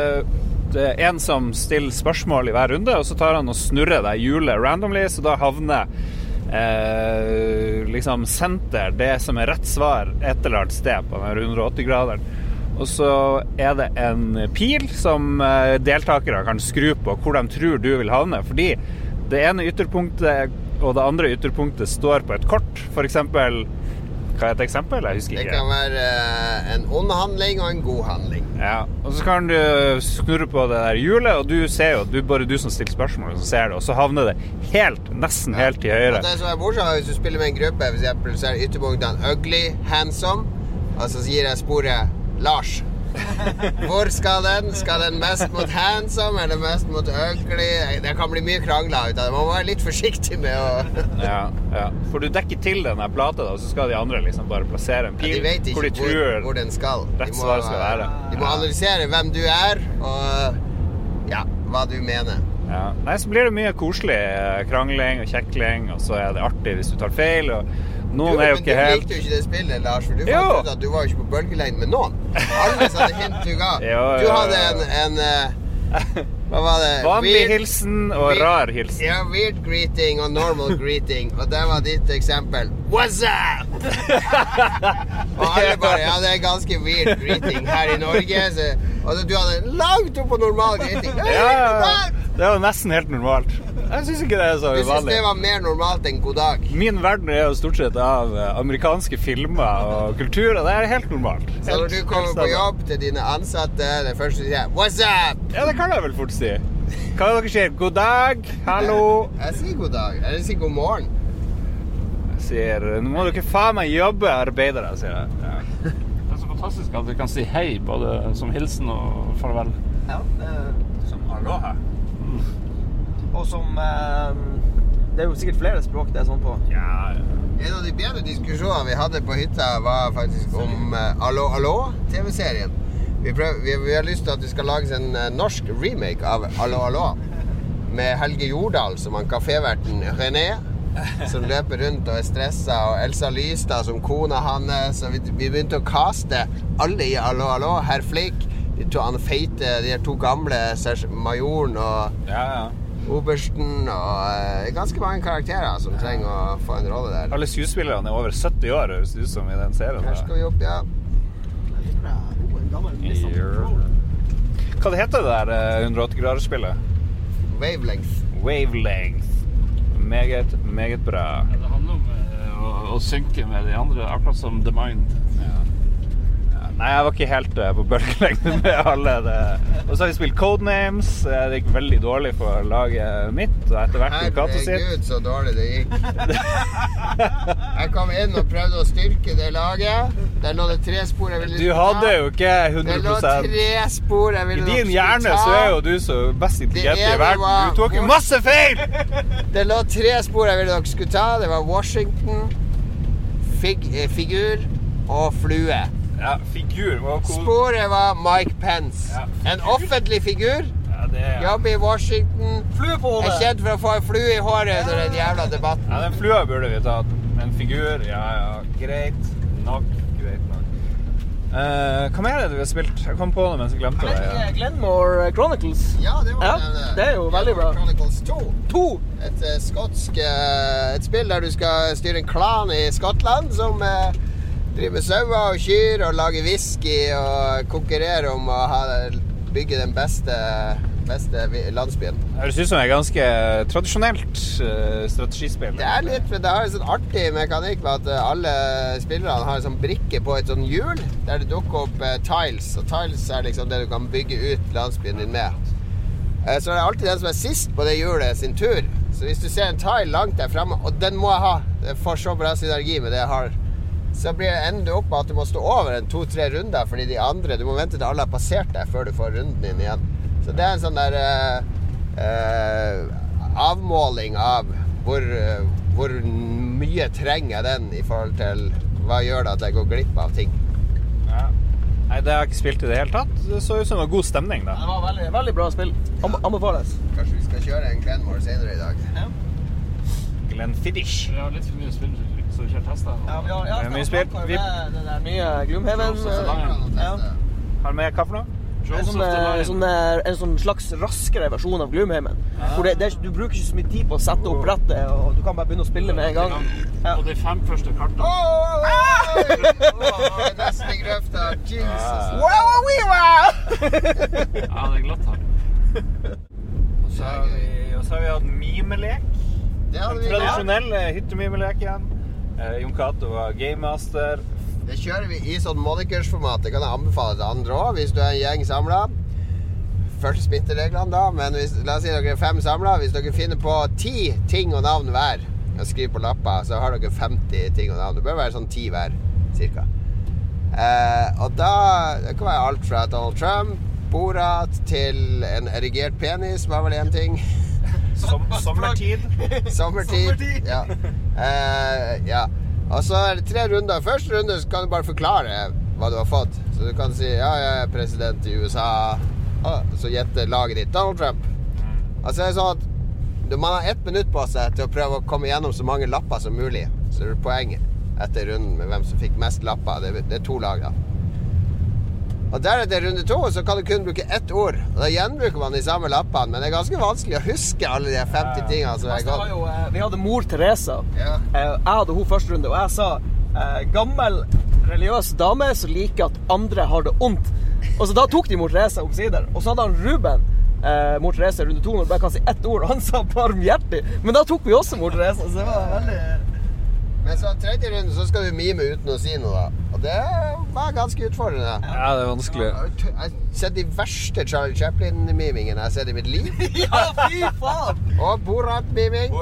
det er en som stiller spørsmål i hver runde, og så tar han og snurrer deg hjulet randomly, så da havner eh, liksom senter, det som er rett svar, et eller annet sted på den 180-graderen. Og så er det en pil som eh, deltakere kan skru på hvor de tror du vil havne. Fordi det ene ytterpunktet og det andre ytterpunktet står på et kort. For eksempel Hva er et eksempel? Jeg husker Det kan være eh, en ond handling og en god handling. Ja, og så kan du snurre på det der hjulet, og du ser jo, du, bare du som stiller spørsmål, som ser det, og så havner det helt, nesten helt til høyre. Det som er morsomt, hvis du spiller med en gruppe, f.eks. så er ytterpunktene ugly, handsome, og så gir jeg sporet Lars. Hvor skal den? Skal den mest mot handsome eller mest mot ugly? Det kan bli mye krangler ut av det. Man må være litt forsiktig med å Ja, ja. For du dekker til den der plata, da, så skal de andre liksom bare plassere en Ja, pil De vet hvor de tror hvor den skal. rett svar skal være. De må analysere hvem du er, og ja, hva du mener. Ja. Nei, så blir det mye koselig eh, krangling og kjekling, og så er det artig hvis du tar feil. Og, Noen Du, er jo ikke du helt likte jo ikke det spillet, Lars, for du fant ut at du var jo ikke på bølgelengde med noen. Alle du ga. Jo, Du hadde en, en uh, Hva var det? Vanlig Weird- hilsen og weird- rar hilsen. Ja, weird greeting og normal greeting. Og det var ditt eksempel. What's up? og alle bare Ja, det er ganske weird greeting her i Norge. Så, og du hadde langt opp på normal greeting. Er Ja, ja, det er jo nesten helt normalt. Jeg syns ikke det er så Du syns det var mer normalt enn god dag? Min verden er jo stort sett av eh, amerikanske filmer og kultur, og det er helt normalt. Så når du kommer på jobb til dine ansatte, det første du sier What's up? Ja, det kan jeg vel fort si. Hva er det dere sier? God dag, hallo. Jeg sier god dag. Eller jeg sier god morgen. Jeg sier nå må dere faen meg jobbe, arbeidere, sier jeg. Ja. Fantastisk at vi kan si hei både som hilsen og farvel. Ja, det- Som aloha. og som eh, Det er jo sikkert flere språk det er sånn på. Ja, ja. En av de bedre diskusjonene vi hadde på hytta, var faktisk om eh, Allo Allo, TV-serien. Vi, vi, vi har lyst til at det skal lages en eh, norsk remake av Allo Allo. Med Helge Jordal som han kaféverten René. Som løper rundt og er stressa, og Elsa Lystad som kona hans. Og vi, vi begynte å kaste alle i Hallo, hallo, Herr Flik, de to han feite, de to gamle, majoren og ja, ja. obersten. Og eh, ganske mange karakterer som trenger å få en rolle der. Alle skuespillerne er over 70 år, høres det ut som i den serien. Her skal vi opp, ja. Hva heter det der eh, 180-graderspillet? Wavelength. Wavelength. Meget, meget bra. Det handler om eh, å, å synke med de andre, akkurat som The Mind. Nei, jeg var ikke helt eh, på bølgelengde med alle. Det. Og så har vi spilt Codenames. Eh, Det gikk veldig dårlig for laget mitt, og etter hvert for sitt. Herregud, så dårlig det gikk. Jeg kom inn og prøvde å styrke det laget. Der lå det tre spor jeg ville ta. Du hadde jo ikke 100 Det lå tre spor jeg ville ta. I din hjerne så er jo du så best intelligent i verden. Du tok jo masse feil! Det lå tre spor jeg ville dere skulle ta. Det var Washington, fig, eh, figur og flue. Ja, figur var cool. Sporet var Mike Pence. Ja, En offentlig figur. Ja, det. Jobber i Washington. Flue på Er kjent for å få en flue i håret under den jævla debatten. Ja, den flua burde vi tatt. En figur, ja ja, greit nok. Greit nok. Uh, hva mer er det vi har spilt? Jeg kom på det mens jeg glemte det. Ja. Glenmore Chronicles. Ja, det var Ja, det. det er jo veldig bra. Chronicles 2. 2. Et uh, skotsk uh, Et spill der du skal styre en klan i Skottland som eh, driver med sauer og kyr og lager whisky og konkurrerer om å ha, bygge den beste, beste landsbyen. Det høres ut som et ganske tradisjonelt uh, strategispill. Det er litt, men det har en sånn artig mekanikk med at eh, alle spillerne har en sånn brikke på et sånn hjul der det dukker opp uh, tiles. Og tiles er liksom det du kan bygge ut landsbyen din med. Eh, Så det er alltid den som er sist på det hjulet, sin tur. Så hvis du ser en tile langt der fremme, og den må jeg ha, det får så bra synergi med det jeg har, så blir det ender opp med at du må stå over en to-tre runder fordi de andre Du må vente til alle har passert deg før du får runden din igjen. Så det er en sånn der eh, eh, avmåling av hvor, eh, hvor mye trenger jeg den i forhold til hva gjør det at jeg går glipp av ting. Ja. Nei, det har jeg ikke spilt i det hele tatt. Det så ut som det var god stemning, da. Det var veldig, veldig bra spill. Anbe anbefales. Kanskje vi skal kjøre en Glenmore senere i dag. Glenfiddich. Vi Ja, litt for mye spill, vi ikke har testa. Ja, vi har, Det er mye spilt. Vi- Den der nye Gloomhaven. Ja. Har du med hva for noe? En sånn, eh, sånn, eh, en sånn slags raskere versjon av Gloomhaven. Hvor det, det er, du bruker ikke så mye tid på å sette opp brettet, og du kan bare begynne å spille med en gang. Ja. Og de fem første kartene. Åh, Nesten i grøfta. Jesus. Wow, wow, wow! Ja, det er glatt her. Og så har vi, hatt mimelek. Det hadde vi tradisjonell eh, hyttemimelek igjen. Eh, Jon Cato var gamemaster. Det kjører vi i sånn monikersformat. Det kan jeg anbefale til andre òg, hvis du er en gjeng samla. Først smittereglene, da, men hvis, la oss si dere er fem samla. Hvis dere finner på ti ting og navn hver, og skriver på lapper, så har dere 50 ting og navn. Det bør være sånn ti hver, cirka. Eh, og da Det kan være alt fra Donald Trump, Borat, til en erigert penis, var vel én ting. Som, sommertid. Sommertid. Ja. Eh, ja. Og så er det tre runder. Første runde så kan du bare forklare hva du har fått. Så du kan si ja, jeg er president i USA. Og så gjetter laget ditt Donald Trump. Og så er det sånn at man har ett minutt på seg til å prøve å komme gjennom så mange lapper som mulig. Så det er poenget. etter runden med hvem som fikk mest lapper. Det, det er to lag, da. Og Deretter runde to så kan du kun bruke ett ord. Og Da gjenbruker man de samme lappene, men det er ganske vanskelig å huske alle de 50 tingene som er gått. jo, eh, vi hadde mor Teresa. Ja. Eh, Jeg hadde hun første runde, og jeg sa eh, gammel religiøs dame som liker at andre har det ondt. Og så Da tok de mor Teresa omsider. Og så hadde han Ruben eh, mor Teresa runde to når du bare kan si ett ord, han sa barmhjertig. Men da tok vi også mor Teresa, så det var veldig Men så tredje runde så skal du mime uten å si noe, da. Og det var ganske utfordrende. Ja, det er vanskelig. Jeg har sett de verste Charlie Chaplin-mimingene jeg har sett i mitt liv. Ja, fy faen! Og Borat-miming.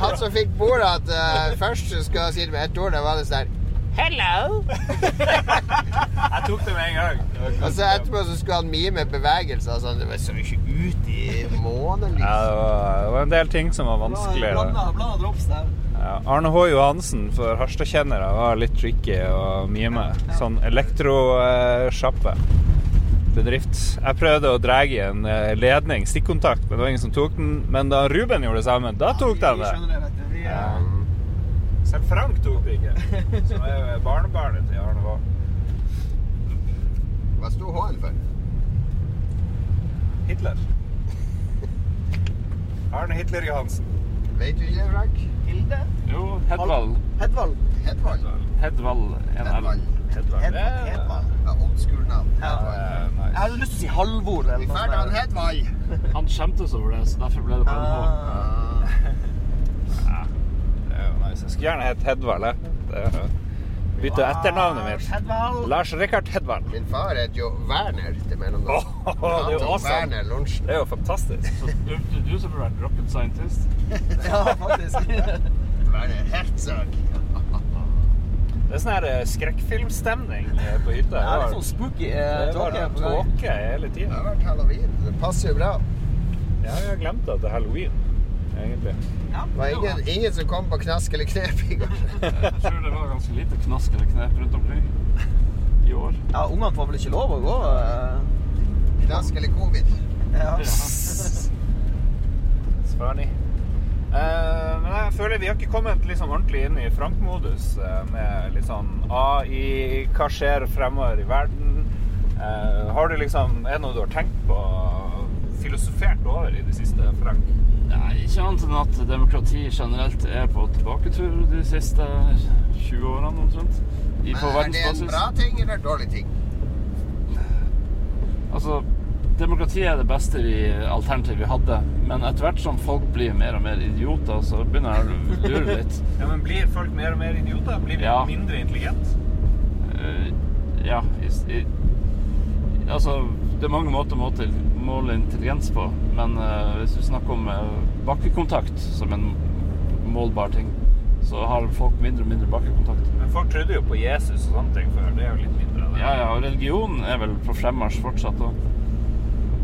Han som fikk Borat uh, først, skal jeg si det med ett ord. Det var det sånn Hello! Jeg tok det med en gang. Og så etterpå så skulle han mime bevegelser. Sånn. Det så ikke ut i månen, Ja, liksom. det var, det var en del ting som var vanskelig. da. Blanda, blanda drops der. Ja, Arne H. Johansen for Harstad-kjennere var litt tricky å mime. Sånn elektrosjappe. Bedrift. Jeg prøvde å dra i en eh, ledning, stikkontakt, men det var ingen som tok den. Men da Ruben gjorde det samme, da tok de Vi det. skjønner det, vet du. Vi, eh, Ja. Selv Frank tok det ikke. Som er jo barnebarnet til Arne Vaa. Hva sto H-en for? Hitler. Arne Hitler Johansen. Vet du ikke, Frank? Hilde? Jo, Hedvald. Hedvald. Hedvald. Hedvald. Hedvald. Hedvald. Hedvald. Ja, Old school-navn. Jeg hadde lyst til å si Halvor eller Vi noe sånt. Hedvald. Han skjemtes over det, så derfor ble det bare en H. Ah. Ja, det er jo nice. Jeg skulle gjerne hett Hedvald. Det er Bytte etternavnet mitt. Hedvald. Lars Rikard Hedvald. Min far het jo Werner til mellomnavn. Oh, det er jo awesome. Det er jo fantastisk. Så du, du, du som burde vært rocket scientist. Ja, faktisk. Werner Herzog. Det er sånn her eh, skrekkfilmstemning eh, på hytta. Det er litt sånn spooky det eh, tåke tåke hele Det tida. har vært halloween. Det passer jo bra. Ja, jeg har glemt at det er halloween, egentlig. Ja, Det var ingen, ingen som kom på knask eller knep i går. Jeg tror det var ganske lite knask eller knep rundt omkring i år. Ja, ungene får vel ikke lov å gå? eh. Knask eller covid. Ja. ja. Eh, men jeg føler vi har ikke kommet liksom ordentlig inn i Frank-modus uh, med litt sånn AI, hva skjer fremover i verden? Uh, har du liksom, er det noe du har tenkt på, filosofert over i det siste, Frank? Nei, ikke annet enn at demokrati generelt er på tilbaketur de siste 20 årene omtrent. I, på Men er det en bra ting eller en dårlig ting? Altså, demokrati er det beste vi, alternativet vi hadde. Men etter hvert som folk blir mer og mer idioter, så begynner jeg å lure litt. Ja, men Blir folk mer og mer idioter? Blir vi Ja. mindre intelligente? Eh, ja, i, i, altså Det er mange måter å måle, intelligens på, men uh, hvis du snakker om eh, bakkekontakt som en målbar ting, så har folk mindre og mindre bakkekontakt. Men folk trodde jo på Jesus og sånne ting før. Det er jo litt mindre av det. Ja, ja, og religionen er vel på fremmarsj fortsatt òg.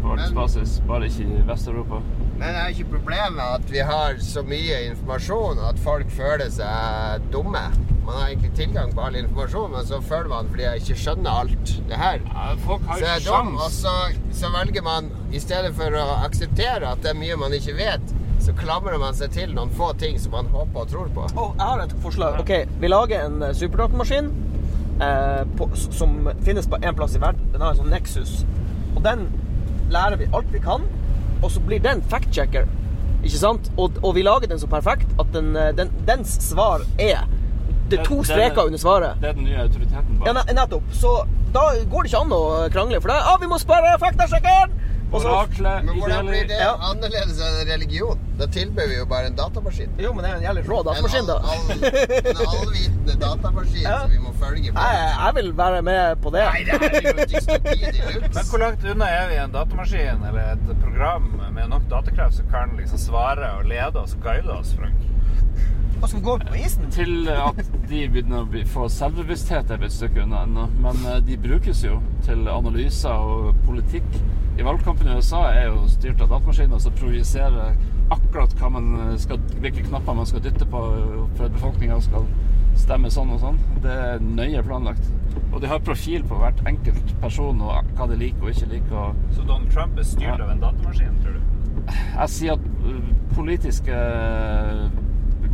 På verdensbasis, bare ikke i Vest-Europa. Men er ikke problemet at vi har så mye informasjon at folk føler seg dumme? Man har egentlig tilgang på all informasjon, men så føler man fordi jeg ikke skjønner alt det her. Ja, folk har Så jeg er dum, og så, så velger man i stedet for å akseptere at det er mye man ikke vet, så klamrer man seg til noen få ting som man håper og tror på. Å, jeg har et forslag. Ok, Vi lager en eh, superdatamaskin eh, som finnes på én plass i verden. Den har en sånn Nexus. Og den lærer vi alt vi kan, og så blir den fact-checker. Ikke sant? Og, og vi lager den så perfekt at den, eh, den, dens svar er Det er to streker under svaret. Det er den nye autoriteten Ja, bak. ne- nettopp. Så da går det ikke an å krangle, for da ah, vi må spørre faktasjekkeren! Oraklet, Men hvordan blir det Ja. annerledes enn en religion? Da tilbyr vi jo bare en datamaskin. Jo, men det er en jævlig rå datamaskin, da. all, all, en allvitende datamaskin Ja. som vi må følge på. Jeg, jeg vil være med på det. Nei, det er jo dystopi de Men hvor langt unna er vi en datamaskin eller et program med nok datakraft som kan liksom svare og lede oss og guide oss, Frank? Og skal vi gå på isen? Til at de begynner å bli, få selvbevissthet er vi et stykke unna ennå. Men eh, de brukes jo til analyser og politikk. I valgkampen i USA er jo styrt av datamaskiner som projiserer akkurat hva man skal, hvilke knapper man skal dytte på for at befolkninga skal stemme sånn og sånn. Det er nøye planlagt. Og de har profil på hvert enkelt person og hva de liker og ikke liker. Og Så Donald Trump er styrt Ja. av en datamaskin, tror du? jeg sier at uh, politiske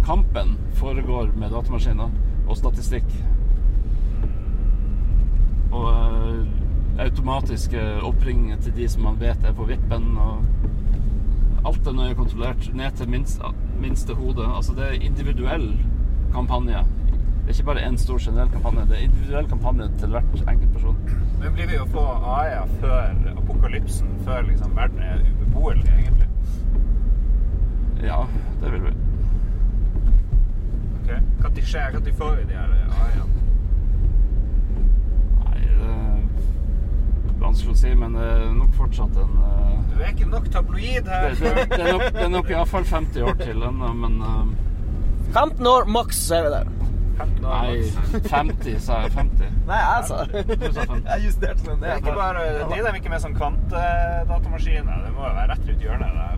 kampen foregår med datamaskiner og statistikk. Og uh, automatiske oppringninger til de som man vet er på vippen. Og alt er nøye kontrollert ned til minst, minste hode. Altså det er individuell kampanje. Det er ikke bare én stor generell kampanje, det er individuell kampanje til hvert enkelt person. Men blir vi å få AI før apokalypsen, før liksom verden er ubeboelig, egentlig? Ja, det vil vi. Ok. Når skjer, når får vi de her AI-ene? Nei, det er vanskelig å si, men det er nok fortsatt en uh... Du er ikke nok tabloid her. det, det er nok, det er nok iallfall 50 år til ennå, men uh... 15 år maks, er vi der. 15 år Nei, maks. 50, sa jeg. 50. Nei, jeg sa Du sa 50. Jeg justerte den Det er ikke bare, de er ikke med sånn kvantedatamaskiner. Det må jo være rett rundt hjørnet.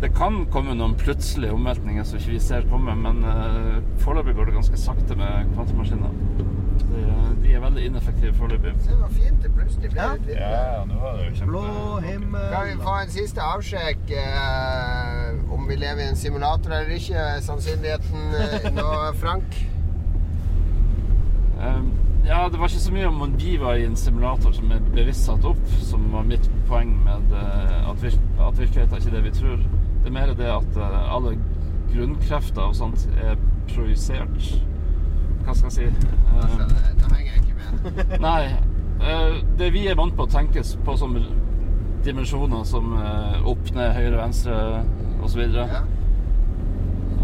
Det kan komme noen plutselige omveltninger som ikke vi ser komme, men uh, foreløpig går det ganske sakte med kvantemaskiner. De, de er veldig ineffektive foreløpig. Se, hvor fint det plutselig ble Ja. Ja, nå var det jo kjempe... Blå himmel Kan vi få en siste avsjekk uh, om vi lever i en simulator eller ikke? Sannsynligheten eh, nå, Frank? Um, ja, det var ikke så mye om at vi var i en simulator som er bevisst satt opp, som var mitt poeng med eh, at, vir at virkeligheten er ikke det vi tror. Det er mer det at eh, alle grunnkrefter og sånt er projisert. Hva skal jeg si? Da Altså, Nå henger jeg ikke med. Nei. eh, det vi er vant på å tenkes på som dimensjoner som eh, opp, ned, høyre, venstre osv. Ja.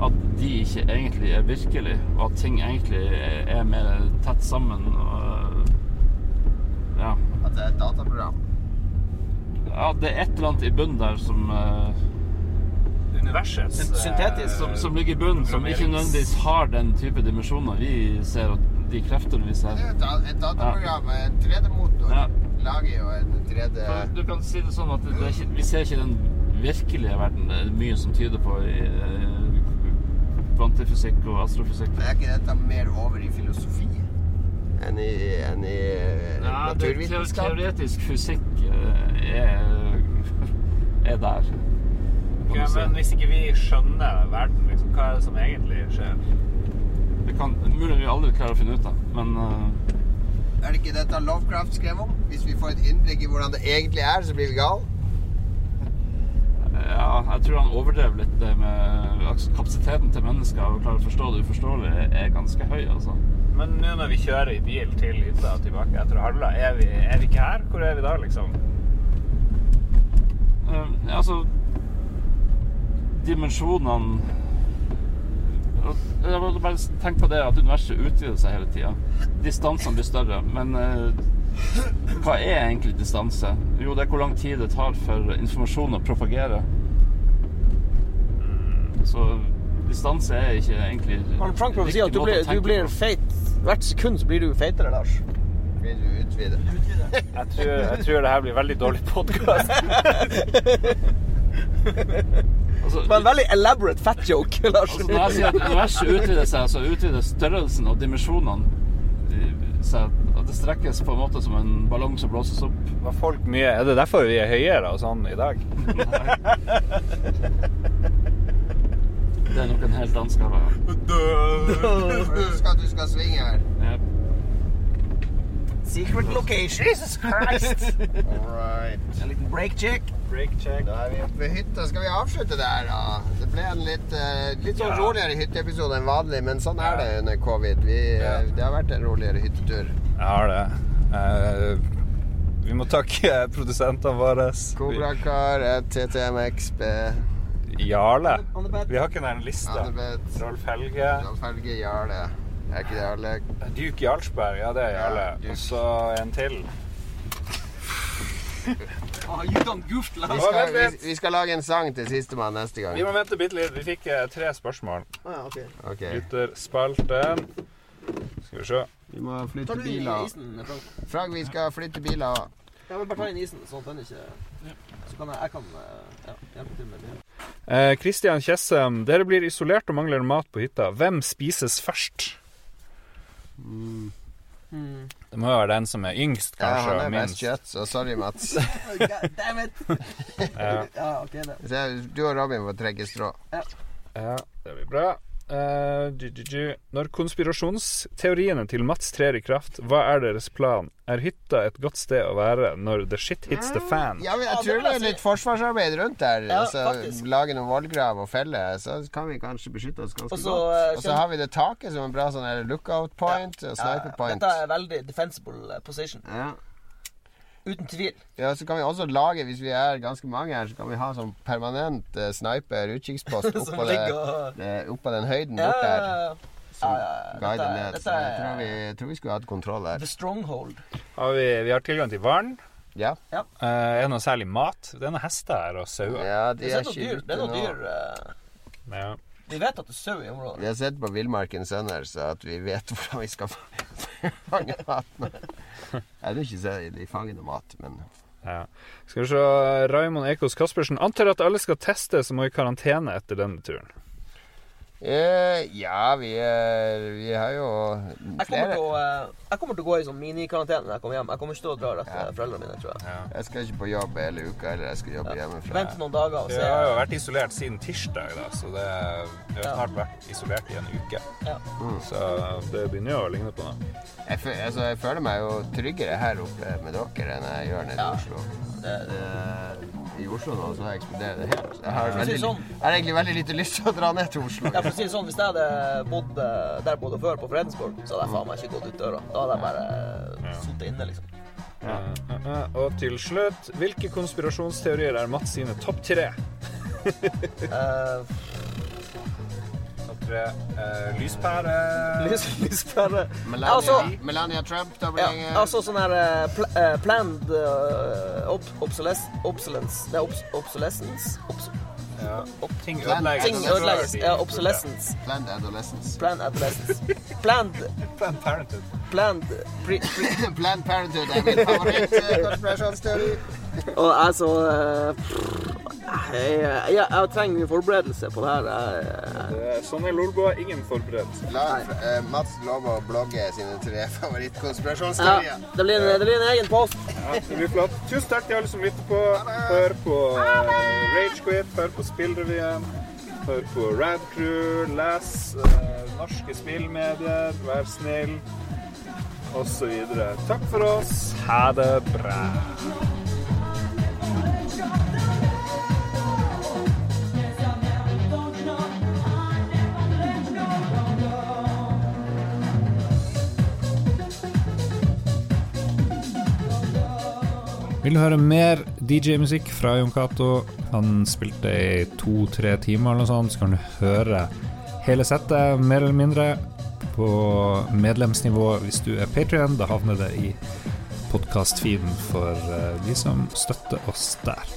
At de ikke egentlig er virkelig, og at ting egentlig er, er mer tett sammen. Og, ja. At det er et dataprogram. ja, det er et eller annet i bunnen der som, eh, Universets... Syntetisk, eh, som, som ligger i bunnen, som ikke nødvendigvis har den type dimensjoner vi ser, og de kreftene vi ser. Det er jo et, dataprogram med en 3D-motor. Ja. Lager jo en 3D Du kan si det sånn at det er ikke, vi ser ikke den virkelige verden. Det er mye som tyder på i eh, kvantefysikk og astrofysikk. Men Er ikke dette mer over i filosofi enn i, enn i eh, Ja, naturvitenskap? teoretisk fysikk er, er der. Ok, kan du si. men hvis ikke vi skjønner verden, liksom, hva er det som egentlig skjer? Det kan mulig vi aldri klarer å finne ut av, men uh... Er det ikke dette Lovecraft skrev om? Hvis vi får et innblikk i hvordan det egentlig er, så blir vi gal? ja, jeg tror han overdrev litt det med altså, kapasiteten til mennesker og klare å forstå det uforståelige er ganske høy, altså. Men nå når vi kjører i bil til hytta og tilbake etter å ha er, vi- er vi ikke her? Hvor er vi da, liksom? Uh, ja, altså Dimensjonene Jeg må bare tenke på det at universet utvider seg hele tida. Distansene blir større. Men eh, hva er egentlig distanse? Jo, det er hvor lang tid det tar for informasjon å propagere. Så distanse er ikke egentlig Men Frank prøver å si at du blir, du blir feit. Hvert sekund så blir du feitere, Lars. Vil du utvide? Jeg tror, jeg tror det her blir veldig dårlig podkast. Altså, Det var en veldig elaborate fat joke, Lars. altså, når jeg sier at universet utvider seg, så utvider størrelsen og dimensjonene eh, seg. At det strekkes på en måte som en ballong som blåses opp. Var folk mye Er det derfor vi er høyere og sånn i dag? Det er nok en helt annen skala. Husk at du skal svinge her. Ja. Secret location. Jesus Christ. All right. En liten break check. Break check. Da er vi oppe ved hytta. Skal vi avslutte der, da? Det ble en litt, eh, litt sånn Ja. roligere hytteepisode enn vanlig, men sånn er det under covid. Vi, eh, Ja. Det har vært en roligere hyttetur. Jeg har det. Eh, vi må takke produsentene våre. Kobrakar, eh, TTMXB, Jarle. Vi har ikke den liste. Annebeth, Rolf Helge. Rolf Helge, Jarle. Er ikke det alle? Duke Jarlsberg. Ja, det er Jarle. Ja, Og så en til. Oh, you goofed, Vi skal, vi, vi skal lage en sang til sistemann neste gang. Vi må vente bitte litt. Vi fikk eh, tre spørsmål. Ah, ja, Okay. Ok. Lytterspalten. Skal vi se. Vi må Tar flytte biler. isen, Frank? Vi skal flytte biler. Ja, men bare ta inn isen, sånn at den ikke Så kan jeg, jeg kan eh, ja, hjelpe til med det. Eh, Kristian Tjessem, dere blir isolert og mangler mat på hytta. Hvem spises først? Hmm. Det må jo være den som er yngst, Ja, kanskje. han er minst. kjøtt, så sorry, Mats. God! Ja. ja, okay, Du og Robin må trekke strå. Ja, det blir bra. Eh, du, du, du. Når konspirasjonsteoriene til Mats trer i kraft, hva er deres plan? Er hytta et godt sted å være når the shit hits the fan? Ja, men jeg tror det er litt forsvarsarbeid rundt der. Ja, altså, lage noen vollgrav og felle, så kan vi kanskje beskytte oss ganske Også, godt. eh, Og så har vi det taket som en bra sånn lookout point og sniper point. Dette er veldig defensible eh, position. Ja. Uten tvil. ja, så kan vi også lage, hvis vi er ganske mange her, så kan vi ha sånn permanent uh, sniper utkikkspost oppå, og oppå den høyden Ja, bort ja, der. ja. Som Ja, ja, ja. guider Dette er- ned. dette Så jeg tror vi, jeg tror vi skulle hatt kontroll der. The stronghold. Har vi, vi har tilgang til vann. Ja, Eh, er det noe særlig mat? Det er noen hester her og sauer. ja de Det er er noe dyr. Det er noe dyr uh... Ja. Vi vet at det er sau i området. Vi har sett på Villmarkens sønner, så at vi vet hvordan vi skal fange mat. Jeg vil ikke si de fanger noe mat, men Ja. Skal vi se Raymond Ekos Kaspersen antar at alle skal testes og må i karantene etter denne turen. Eh, Ja, vi, er, vi har jo Jeg kommer, å, eh, jeg kommer til å gå i sånn minikarantene når jeg kommer hjem. Jeg kommer ikke til å dra rett til foreldrene mine, tror jeg. Jeg skal ikke på jobb hele uka, eller jeg skal jobbe hjemmefra. Vent noen dager og se. Jeg har jo vært isolert siden tirsdag, da, så det, har Ja. snart vært isolert i en uke. Ja. Så det begynner jo å ligne på noe. Jeg, fø- altså, jeg føler meg jo tryggere her oppe med dere enn jeg gjør nede Ja. i Oslo. Det, det I Oslo nå så eksploderer det helt. Jeg har, veldig, sånn. jeg har egentlig veldig lite lyst til å dra ned til Oslo. ja, for å si det sånn, Hvis jeg hadde bodd eh, der jeg bodde før, på Fredensborg, så hadde jeg faen meg ikke gått ut døra. Da hadde jeg bare sittet inne, liksom. Ja. eh, eh. Og til slutt, hvilke konspirasjonsteorier er Mats sine topp tre? Eh, Topp tre eh, lyspære lys, lyspære Melania, Altså- Melania Trump, Ja, altså sånn her uh, pl uh, planned uh, ob obsoles obsolence Det er obs obsolescence? Obs ja. Ting ødelegges. Ja, obsolescence. Planned adolescence. Planned adolescence. Planned Planned Parenthood. Planned pre, pre Planned Parenthood er min favoritt-konspirasjonsteori. Og altså eh, jeg, jeg, jeg trenger forberedelse på det her. Jeg, Sånn er Lolbua. Ingen forberedelse. La eh, Mats love å blogge sine tre ja, det, blir en, det blir en egen post. Ja, det blir flott. Tusen takk til alle som lytter på. Hør på uh, Ragequit, hør på Spillrevyen, hør på Radcrew, les eh, norske spillmedier, vær snill, osv. Takk for oss. Ha det bra. Vil du høre mer DJ-musikk fra Jon Cato? Han spilte i to-tre timer eller noe sånt, så kan du høre hele settet, mer eller mindre, på medlemsnivå hvis du er Patrion. Da havner det i podkast-feeden for eh, de som støtter oss der.